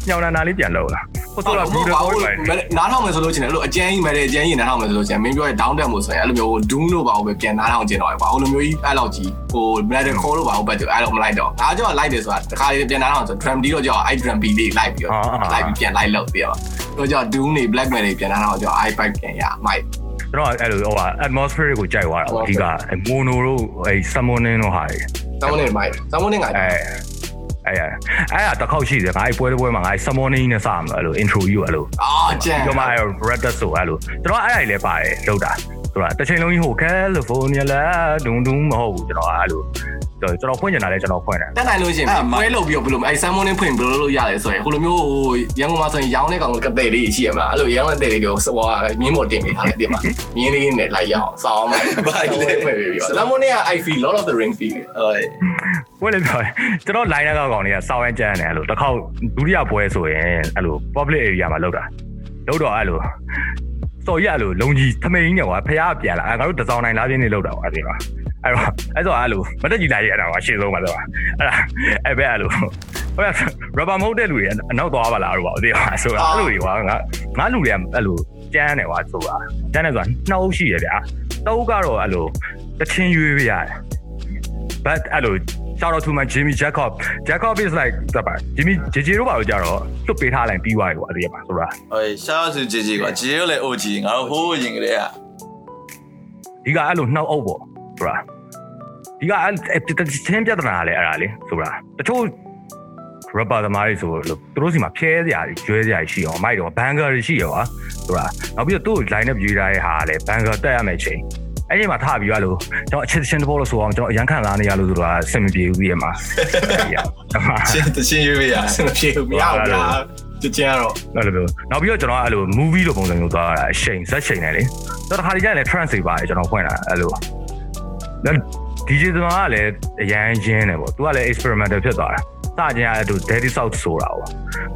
ညောင်းနာနာလေးပြန်လောက်လာဟိုဆိုတော့ဟုတ်ဘူးပါတော့ဘူးပဲနားထောင်မယ်ဆိုလို့ချင်းအဲ့လိုအကျန်းကြီးမဲ့တဲ့အကျန်းကြီးနားထောင်မယ်ဆိုလို့ချင်းမင်းပြောရဲ့ down တက်မှုဆိုရင်အဲ့လိုမျိုး doom လို့ပါဘူးပဲပြန်နားထောင်ကျင်တော့ပါဟိုလိုမျိုးကြီးအဲ့လောက်ကြီးဟို metal core လို့ပါဘူးပဲအဲ့လိုမလိုက်တော့ငါကြောက်လိုက်တယ်ဆိုတာတခါလေးပြန်နားထောင်ဆို drum beat တော့ကြောက်အဲ့ drum beat လေးလိုက်ပြီးတော့လိုက်ပြီးပြန်လိုက်လို့ပြရောတော့ကြောက် doom နေ black metal တွေပြန်နားထောင်ကြောက် i pipe ပြန်ရမိုက်ကျွန်တော်အဲ့လိုဟိုဟာ atmosphere ကိုကြိုက်သွားတာအဓိက mono တို့အဲ့ summoning တို့ဟာတွေစောင်းနေမိုက်စောင်းနေငါအဲ အဲ့အဲ့အဲ့တစ်ခေါက်ရှိတယ်ငါအဲ့ပွဲတစ်ပွဲမှာငါ summoning နဲ့စမှာအဲ့လို intro ကြီးကိုအဲ့လိုအာကျန်ကျွန်မအဲ့ red dot ဆိုအဲ့လိုကျွန်တော်အဲ့အဲ့လေးပါတယ်လောက်တာဆိုတာတစ်ချိန်လုံးကြီးဟိုကယ်လီဖိုးနီးယားလာဒုံဒုံမဟုတ်ဘူးကျွန်တော်အဲ့လို ကျွန်တော်ဖွင့်ချင်တာလဲကျွန်တော်ဖွင့်တယ်တက်နိုင်လို့ရှိရင်ပွဲလုပ်ပြီးတော့ဘယ်လိုအဲဆမ်မွန်နဲ့ဖွင့်ဘယ်လိုလုပ်ရလဲဆိုရင်ဟိုလိုမျိုးဟိုရန်ကုန်မှာဆိုရင်ရောင်းတဲ့ကောင်ကတဲ့လေးရှိရမှာအဲ့လိုရောင်းတဲ့တဲ့လေးကိုစဝါမြင်းမော်တင်ပေးထားတယ်ဒီမှာမြင်းလေးနဲ့လိုက်ရအောင်စောင်းမယ်ဘာလဲဖွင့်ပြီးတော့ဆမ်မွန်နဲ့ I feel lot of the ring feel ဟုတ်ပွဲလေပြောတယ်ကျွန်တော် line ကောက်ကောင်တွေကစောင်းရမ်းကြမ်းတယ်အဲ့လိုတစ်ခေါက်ဒုတိယပွဲဆိုရင်အဲ့လို public area မှာလောက်တာလောက်တော့အဲ့လိုစော်ရလို့လုံကြီးထမိန်ကြီးနဲ့ကွာဖះပြန်လာငါတို့တစောင်းနိုင်လားပြင်းနေလောက်တာကွာဒီမှာ အဲ့တော့အဲ့တော့အဲ့လိုမတက်ကြီးလာရအဲ့ဒါကွာရှေ့ဆုံးပါတော့အဲ့ဒါအဲ့ပဲအဲ့လိုဟို rubber မဟုတ်တဲ့လူတွေအနောက်သွားပါလားတော့ဒီမှာဆိုတာအဲ့လိုတွေကွာငါငါလူတွေကအဲ့လိုကျန်းတယ်ကွာဆိုတာကျန်းတယ်ဆိုတာနှောက်ရှိရဗျာတောက်ကတော့အဲ့လိုတချင်းရွေးပြရတယ် but အဲ့လို shout out to my Jimmy Jacob Jacob is like တပါ Jimmy JJ တို့ပါလို့ကြတော့လွတ်ပေးထားလိုက်ပြီးသွားပြီကွာဒီမှာဆိုတာဟိုရှားစုကြည်ကြည်ကွာကြည်ရောလေ OG ငါတို့ဟိုးရင်ကလေးอ่ะဒီကအဲ့လိုနှောက်အုပ်ပေါ့ ဆိုတာဒီကအဲ့ချင်းပြဿနာလေအဲ့ဒါလေဆိုတာတချို့ rapper သမားတွေဆိုလို့သူတို့စီမှာဖျဲစရာတွေကျွဲစရာတွေရှိအောင်မိုက်တော့ဘန်ကာတွေရှိရောဆိုတာနောက်ပြီးတော့သူ့ line up ရေးထားတဲ့ဟာလေဘန်ကာတက်ရမယ်ချိန်အဲ့ဒီမှာထပြီးရလို့ကျွန်တော်အချစ်ချင်းတဘောလို့ဆိုအောင်ကျွန်တော်အရန်ခံလာနေရလို့ဆိုတာစင်မပြေဘူးပြီးရမှာချင်းတချင်းရွေးရဆင်ပြေဘူးမရဘူးဗျာတချင်ကတော့အဲ့လိုမျိုးနောက်ပြီးတော့ကျွန်တော်အဲ့လို movie လိုပုံစံမျိုးသွားတာအချိန်ဇက်ချိန်တယ်လေတော်တစ်ခါတည်းကျရင်လည်း trance တွေပါတယ်ကျွန်တော်ဖွင့်တာအဲ့လို ဒါ DJ သမားကလည်းအရန်ရင်းတယ်ပေါ့သူကလည်း experimental ဖြစ်သွားတာစကြင်ရတဲ့သူ Daddy South ဆိုတာပေါ့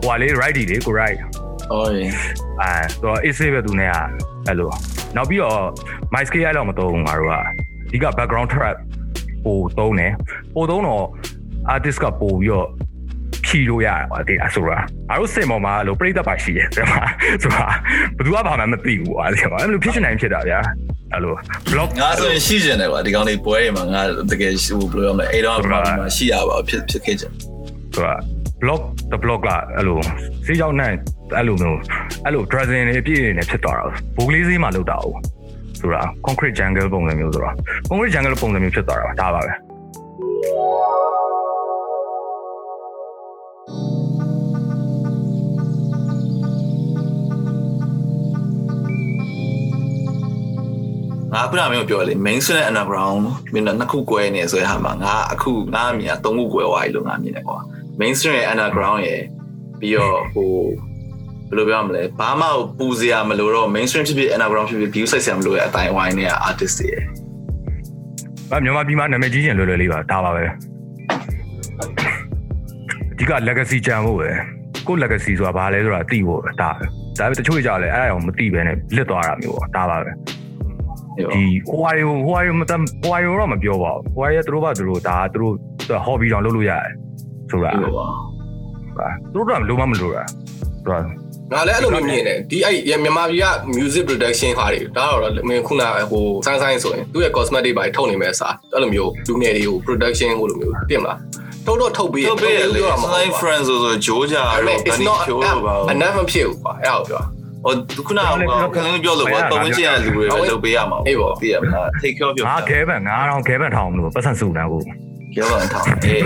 ဟိုကလေ right လေကို right ဟုတ်ရင်အဲတော့ AC ပဲသူနဲ့ကအဲ့လိုနောက်ပြီးတော့ my scale အဲ့လောက်မသုံးဘူးငါတို့ကအဓိက background track ပိုသုံးတယ်ပိုသုံးတော့ artist ကပိုပြီးတော့ဖြီလို့ရတယ်ကွာဒီအဆိုရာအားတို့စင်ပေါ်မှာအဲ့လိုပြိတ္တပါရှိတယ်တဲ့မှာဆိုတာဘယ်သူကဘာမှမသိဘူးကွာဒီမှာအဲ့လိုဖြစ်ချင်နိုင်ဖြစ်တာဗျာ အဲ့လို block ငါဆိုရင်ရှိကျင်တယ်ကွာဒီကောင်လေးပွဲတွေမှာငါတကယ်ဟိုဘယ်လိုရမလဲအဲ့တော့မှာရှိရပါဖြစ်ဖြစ်ခဲ့ကြဆိုတာ block the block ကအဲ့လိုစေးကြောင်းနဲ့အဲ့လိုမျိုးအဲ့လို dressing တွေအပြည့်တွေနဲ့ဖြစ်သွားတာဘိုးကလေးစေးမှလောက်တာဟုတ်ဆိုတာ concrete jungle ပုံစံမျိုးဆိုတော့ concrete jungle ပုံစံမျိုးဖြစ်သွားတာပါဒါပါပဲ ငါခုနကမင်းပြောလေ mainstream နဲ့ underground မင်းတို့နှစ်ခုကွဲနေဆိုတဲ့ဟာမှာငါအခုငါအမြင်ကသုံးခုကွဲသွားပြီလို့ငါမြင်တယ်ကွာ mainstream ရဲ့ underground ရဲ့ပြီးတော့ဟိုဘယ်လိုပြောမလဲဘာမှပူစရာမလိုတော့ mainstream ဖြစ်ဖြစ် underground ဖြစ်ဖြစ် view ဆိုင်စရာမလိုရဲ့အတိုင်းဝိုင်းနဲ့ artist တွေရဲ့။ဘာမြန်မာပြည်မှာနာမည်ကြီးရင်လွယ်လွယ်လေးပါဒါပါပဲ။အဓိက legacy ကြံဖို့ပဲ။ကိုယ့် legacy ဆိုတာဘာလဲဆိုတာသိဖို့ပဲဒါပဲ။ဒါပေမဲ့တချို့ကြလည်းအဲ့ဒါအောင်မသိပဲနဲ့လစ်သွားတာမျိုးပေါ့ဒါပါပဲ။ ဒီဟိုဟာတွေဟိုဟာတွေမတမ်းဟိုဟာတွေတော့မပြောပါဘူး။ဟိုဟာတွေသူတို့ဘာသူတို့ဒါသူတို့ hobby တောင်လုပ်လို့ရတယ်ဆိုတာဟုတ်ပါပါ။သူတို့တော့လုံးဝမလိုတာ။ဆိုတာငါလည်းအဲ့လိုမျိုးမြင်တယ်ဒီအဲ့မြန်မာပြည်က music production ဟာတွေဒါတော့မင်းခုနဟိုဆိုင်းဆိုင်းဆိုရင်သူ့ရဲ့ cosmetic တွေထုတ်နေမဲ့အစားအဲ့လိုမျိုးလူငယ်တွေကို production ဟိုလိုမျိုးပြင်မလားထုတ်တော့ထုတ်ပြီးတော့ပြရလေ sign friends ဆိုဆိုဂျိုးကြတော့ဗန် it's နီ not ချိုးတော့ပါ a never မဖြစ်ဘူးကွာအဲ့ဒါကိုပြော ဟိုခုနကခလင်းပြောလို့ဘာတုံးချင်ရလူတွေပဲလုပ်ပေးရမှာသိရမလား take care of your ငါခဲပန်ငါတော့ခဲပန်ထောင်မလို့ပတ်စံစုနေဘူးပြောပါထောင်းအေး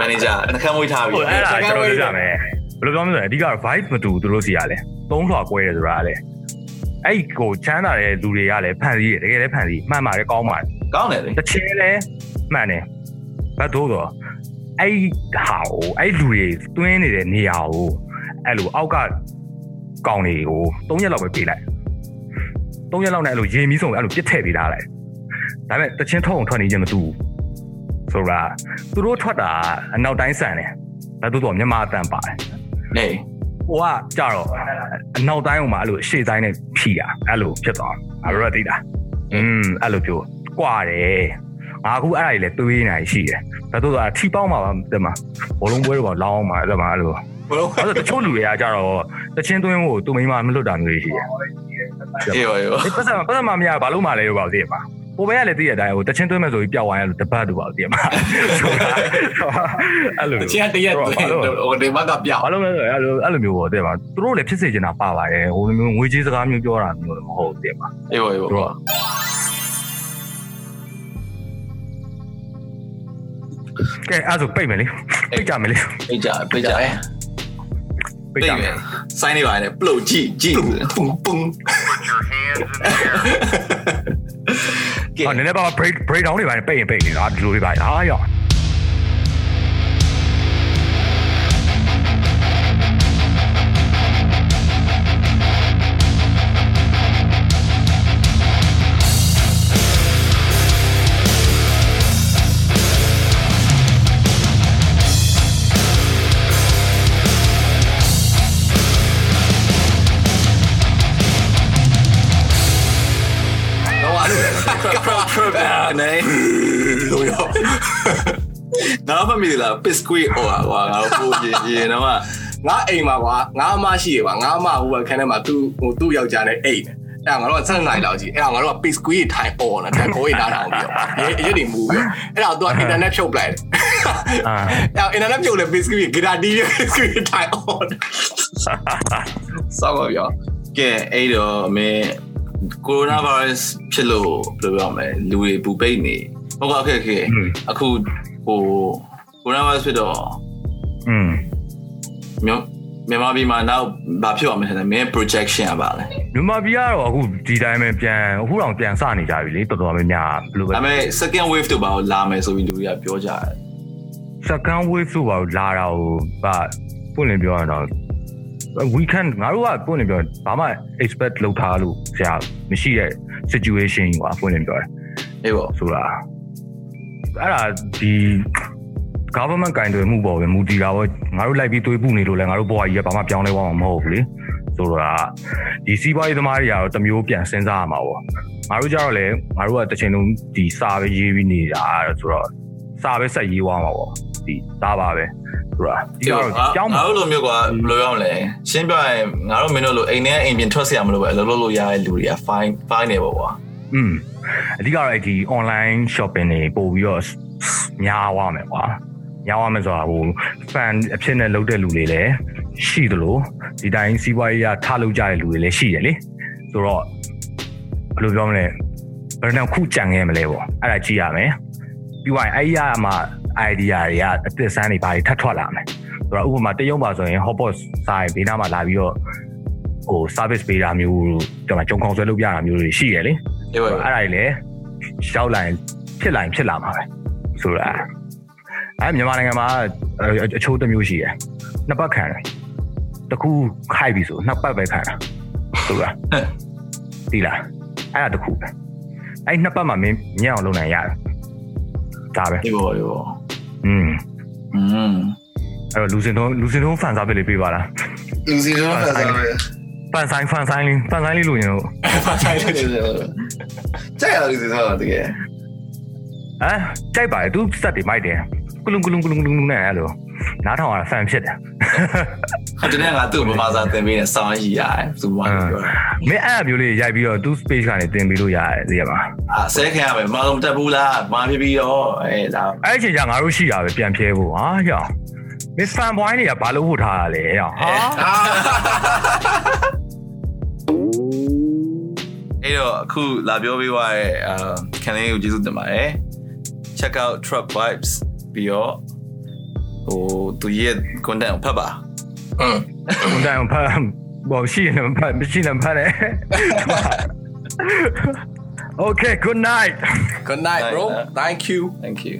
manager နှခမ်းမွေးထားပြီဟိုအဲ့ဒါကျွန်တော်ပြောပြမယ်ဘယ်လိုပြောမလဲအဓိက vibe မတူသူတို့စီရလဲသုံးထွာကွဲတယ်ဆိုတာလေအဲ့ကိုချမ်းသာတဲ့လူတွေကလည်းဖန်စီးတယ်တကယ်လည်းဖန်စီးမှန်ပါတယ်ကောင်းပါတယ်ကောင်းတယ်လေတစ်ချင်းလည်းမှန်တယ်ဘတ်တော့တော့အဲ့ဟာကိုအဲ့လူတွေတွင်းနေတဲ့နေရာကိုအဲ့လိုအောက်က ကောင်းတွေကို၃ရက်လောက်ပဲပေးလိုက်၃ရက်လောက်နဲ့အဲ့လိုရေမီးစုံအဲ့လိုပြစ်ထည့်ပေးထားလိုက်ဒါပေမဲ့တချင်းထုံးထွက်နေခြင်းမတူဘူးဆိုတာသူတို့ထွက်တာအနောက်တိုင်းဆန်တယ်ဘတ်တော့တော့မြန်မာအတန်ပါတယ်နေဟိုကကြတော့အနောက်တိုင်းဟိုမှာအဲ့လိုရှေ့တိုင်းနဲ့ဖြီတာအဲ့လိုဖြစ်သွားအဲ့လိုသိတာอืมအဲ့လိုပြောကွာတယ်ငါအခုအဲ့ဒါကြီးလဲတွေးနေရှိတယ်ဒါတို့ကထီပေါင်းမှာပါတဲ့မှာဘောလုံးပွဲတော့လောင်းမှာအဲ့မှာအဲ့လို ဘလို့အဲ့ဒါတချို့လူတွေကကြတော့တချင်းသွင်းဖို့သူမိမမလွတ်တာမျိုးရှိတယ်အေးပါရောဒီပတ်စံပတ်စံမမရဘာလို့မှလဲလို့ပါသိရပါကိုပဲကလည်းသိရတိုင်းဟိုတချင်းသွင်းမဲ့ဆိုပြီးပျောက်သွားရလို့တပတ်တူပါသိရမှာအဲ့လိုတချင်တရက်ဟိုဒီဘက်ကပြောက်ဘာလို့လဲဆိုတော့အဲ့လိုအဲ့လိုမျိုးပေါ့တဲ့ပါသူတို့လည်းဖြစ်စေချင်တာပါပါတယ်ဟိုလိုမျိုးငွေကြေးစကားမျိုးပြောတာမျိုးလည်းမဟုတ်တဲ့ပါအေးပါအေးသူတို့ပါကကဲအဲ့ဒါဆိုပိတ်မယ်လေပိတ်ကြမယ်လေအေးကြပြေးကြ ပိတ်ကြမယ်စိုင်းနေပါနဲ့ပလုတ်ကြည့်ကြည့်ပုံပုံ Put your hands in the air. ကဲဟောနည်းနည်းပါ break break down တွေပါပိတ်ရင်ပိတ်နေတာဒီလိုတွေပါဟာရော ငါမှမသိလားပစ်ကွေးဟောကွာငါတို့ပို့ရင်ရင်တော့ငါအိမ်မှာကွာငါအမရှိရပါငါအမဟိုဘခန်းထဲမှာသူ့ဟိုသူ့ယောက်ျားနဲ့အိမ်တယ်အဲ့ငါတို့က7နိုင်လောက်ကြီးအဲ့ငါတို့က piece squeeze ထိုင်အော်နော်တကိုးရတာထောင်ပြီးတော့ရဲရဲတွေမူပြီးအဲ့တော့သူက internet ဖြုတ်ပလိုက်တယ်အဲ့ internet ဖြုတ်လဲ piece squeeze ဂရာဒီ piece squeeze ထိုင်အော်စောက်ပါပြောကဲအဲ့တော့အမေကိုရိုနာဗိုင်းရပ်စ်ဖြစ်လို့ဘယ်လိုပြောမလဲလူတွေပူပိတ်နေ ဟုတ်ကဲ့โอเคโอเคအခုဟိုကိုရိုနာဗိုင်းရပ်စ်ဖြစ်တော့ อืม မြန်မာမြန်မာပြည်မှာနောက်ဘာဖြစ်အောင်မလဲမင်း projection อ่ะပါလဲ မြန်မာပြည်ကတော့အခုဒီတိုင်းပဲပြန်အခုတော့ပြန်စနေကြပြီလေတော်တော်များများဘယ်လိုပဲ ဒါပေမဲ့ second wave တို့ဘာလို့လာမယ်ဆိုပြီးလူတွေကပြောကြတယ် second wave ဆိုပါလာတာကိုဗာပွင့်လင်းပြောရတော့ weekend ငါတို့ကပွင့်လင်းပြောဘာမှ expect လုပ်ထားလို့ဆရာမရှိတဲ့ situation ကြီးကွာပွင့်လင်းပြောတယ် အေးပေါ့ ဆိုတာ အဲ့ဒါဒီ government ကင်တွယ်မှုပေါ်ပဲမူတည်တာပေါ့ငါတို့လိုက်ပြီးသွေးပူနေလို့လဲငါတို့ဘဝကြီးကဘာမှပြောင်းလဲသွားမှာမဟုတ်ဘူးလေဆိုတော့ဒီစီးပွားရေးသမားတွေကတော့တစ်မျိုးပြန်စဉ်းစားရမှာပေါ့ငါတို့ကြတော့လေငါတို့ကတစ်ချိန်လုံးဒီစာပဲရေးပြီးနေတာဆိုတော့စာပဲဆက်ရေးသွားမှာပေါ့ဒီဒါပါပဲဆိုတာဒီကတော့ကြောင်း ငါ မှာ တို့လိုမျိုးကဘယ်လိုရအောင်လဲရှင်းပြရင်ငါတို့မင်းတို့လိုအိမ်ထဲအိမ်ပြင်ထွက်เสียမလို့ပဲအလုပ်လုပ်လို့ရတဲ့လူတွေက fine fine နေပေါ့ကွာ อืมအဓိကတော့အဲ့ဒီ online shopping တွေပို့ပြီးတော့များသွားမယ်ကွာများသွားမယ်ဆိုတာဟို fan အဖြစ်နဲ့လုပ်တဲ့လူတွေလည်းရှိသလိုဒီတိုင်းစီးပွားရေးကထားလုပ်ကြတဲ့လူတွေလည်းရှိတယ်လေဆိုတော့ဘယ်လိုပြောမလဲဘယ်တော့ခုကြံခဲ့မလဲပေါ့အဲ့ဒါကြည့်ရမယ်ပြီးရင်အဲ့ဒီကမှ idea တွေကအသစ်ဆန်းတွေဘာတွေထပ်ထွက်လာမယ်ဆိုတော့ဥပမာတရုံပါဆိုရင် hotpot စာရေးဘေးနားမှာလာပြီးတော့ဟို service ပေးတာမျိုးဒီမှာဂျုံခေါင်ဆွဲလုပ်ပြတာမျိုးတွေရှိတယ်လေ အေးပေါ့ အဲ့ဒါကြီးလည်းရောက်လာရင်ဖြစ်လာရင်ဖြစ်လာမှာပဲဆိုတာအဲ့မြန်မာနိုင်ငံမှာအချိုးတစ်မျိုးရှိတယ်နှစ်ပတ်ခံတယ်တစ်ခုခိုက်ပြီဆိုနှစ်ပတ်ပဲခံတာဆိုတာဒီလားအဲ့ဒါတစ်ခုပဲအဲ့နှစ်ပတ်မှမင်းညံ့အောင်လုပ်နိုင်ရတယ်ဒါပဲ အေးပေါ့အေးပေါ့ อืม อืม အဲ့တော့လူစင်တော့လူစင်တော့ဖန်စားပေးလေးပေးပါလား လူစီတော့ဖတ်စားပဲ ဖန်ဆိုင်ဖန်ဆိုင်လေးဖန်ဆိုင်လေးလို့ရင်တော့ဆိုင်လေးကြိုက်ရလူစီတော့တကယ်ဟမ်ကြိုက်ပါလေသူစက်တွေမိုက်တယ်ကုလုံကုလုံကုလုံကုလုံနဲ့အဲ့လိုနားထောင်ရတာဖန်ဖြစ်တယ်တနေ့ကသူ့ဗမာစာသင်ပေးနေစောင်းရည်ရတယ်သူဘာပြောတာမင်းအဲ့အမျိုးလေးရိုက်ပြီးတော့သူ space ကနေတင်ပေးလို့ရတယ်သိရမှာအာဆဲခင်ရမယ်မအောင်တက်ဘူးလားမာဖြစ်ပြီးတော့အဲဒါအဲ့ဒီအချိန်ကျငါတို့ရှိတာပဲပြန်ဖြဲဖို့ဟာကြောင်မင်း fan boy တွေကဘာလို့ဝတ်ထားတာလဲရောဟာ အဲ့တော့အခုလာပြောပေးသွားတဲ့အာခံလေးကိုကျေးဇူးတင်ပါတယ် check out truck vibes ပြီးတော့ဟိုသူရဲ့ content ကိုဖတ်ပါอืมဘုံတိုင်းဖတ်ဘောရှိနေဖတ်မရှိနေဖတ်တယ် Okay good night good night bro thank you thank you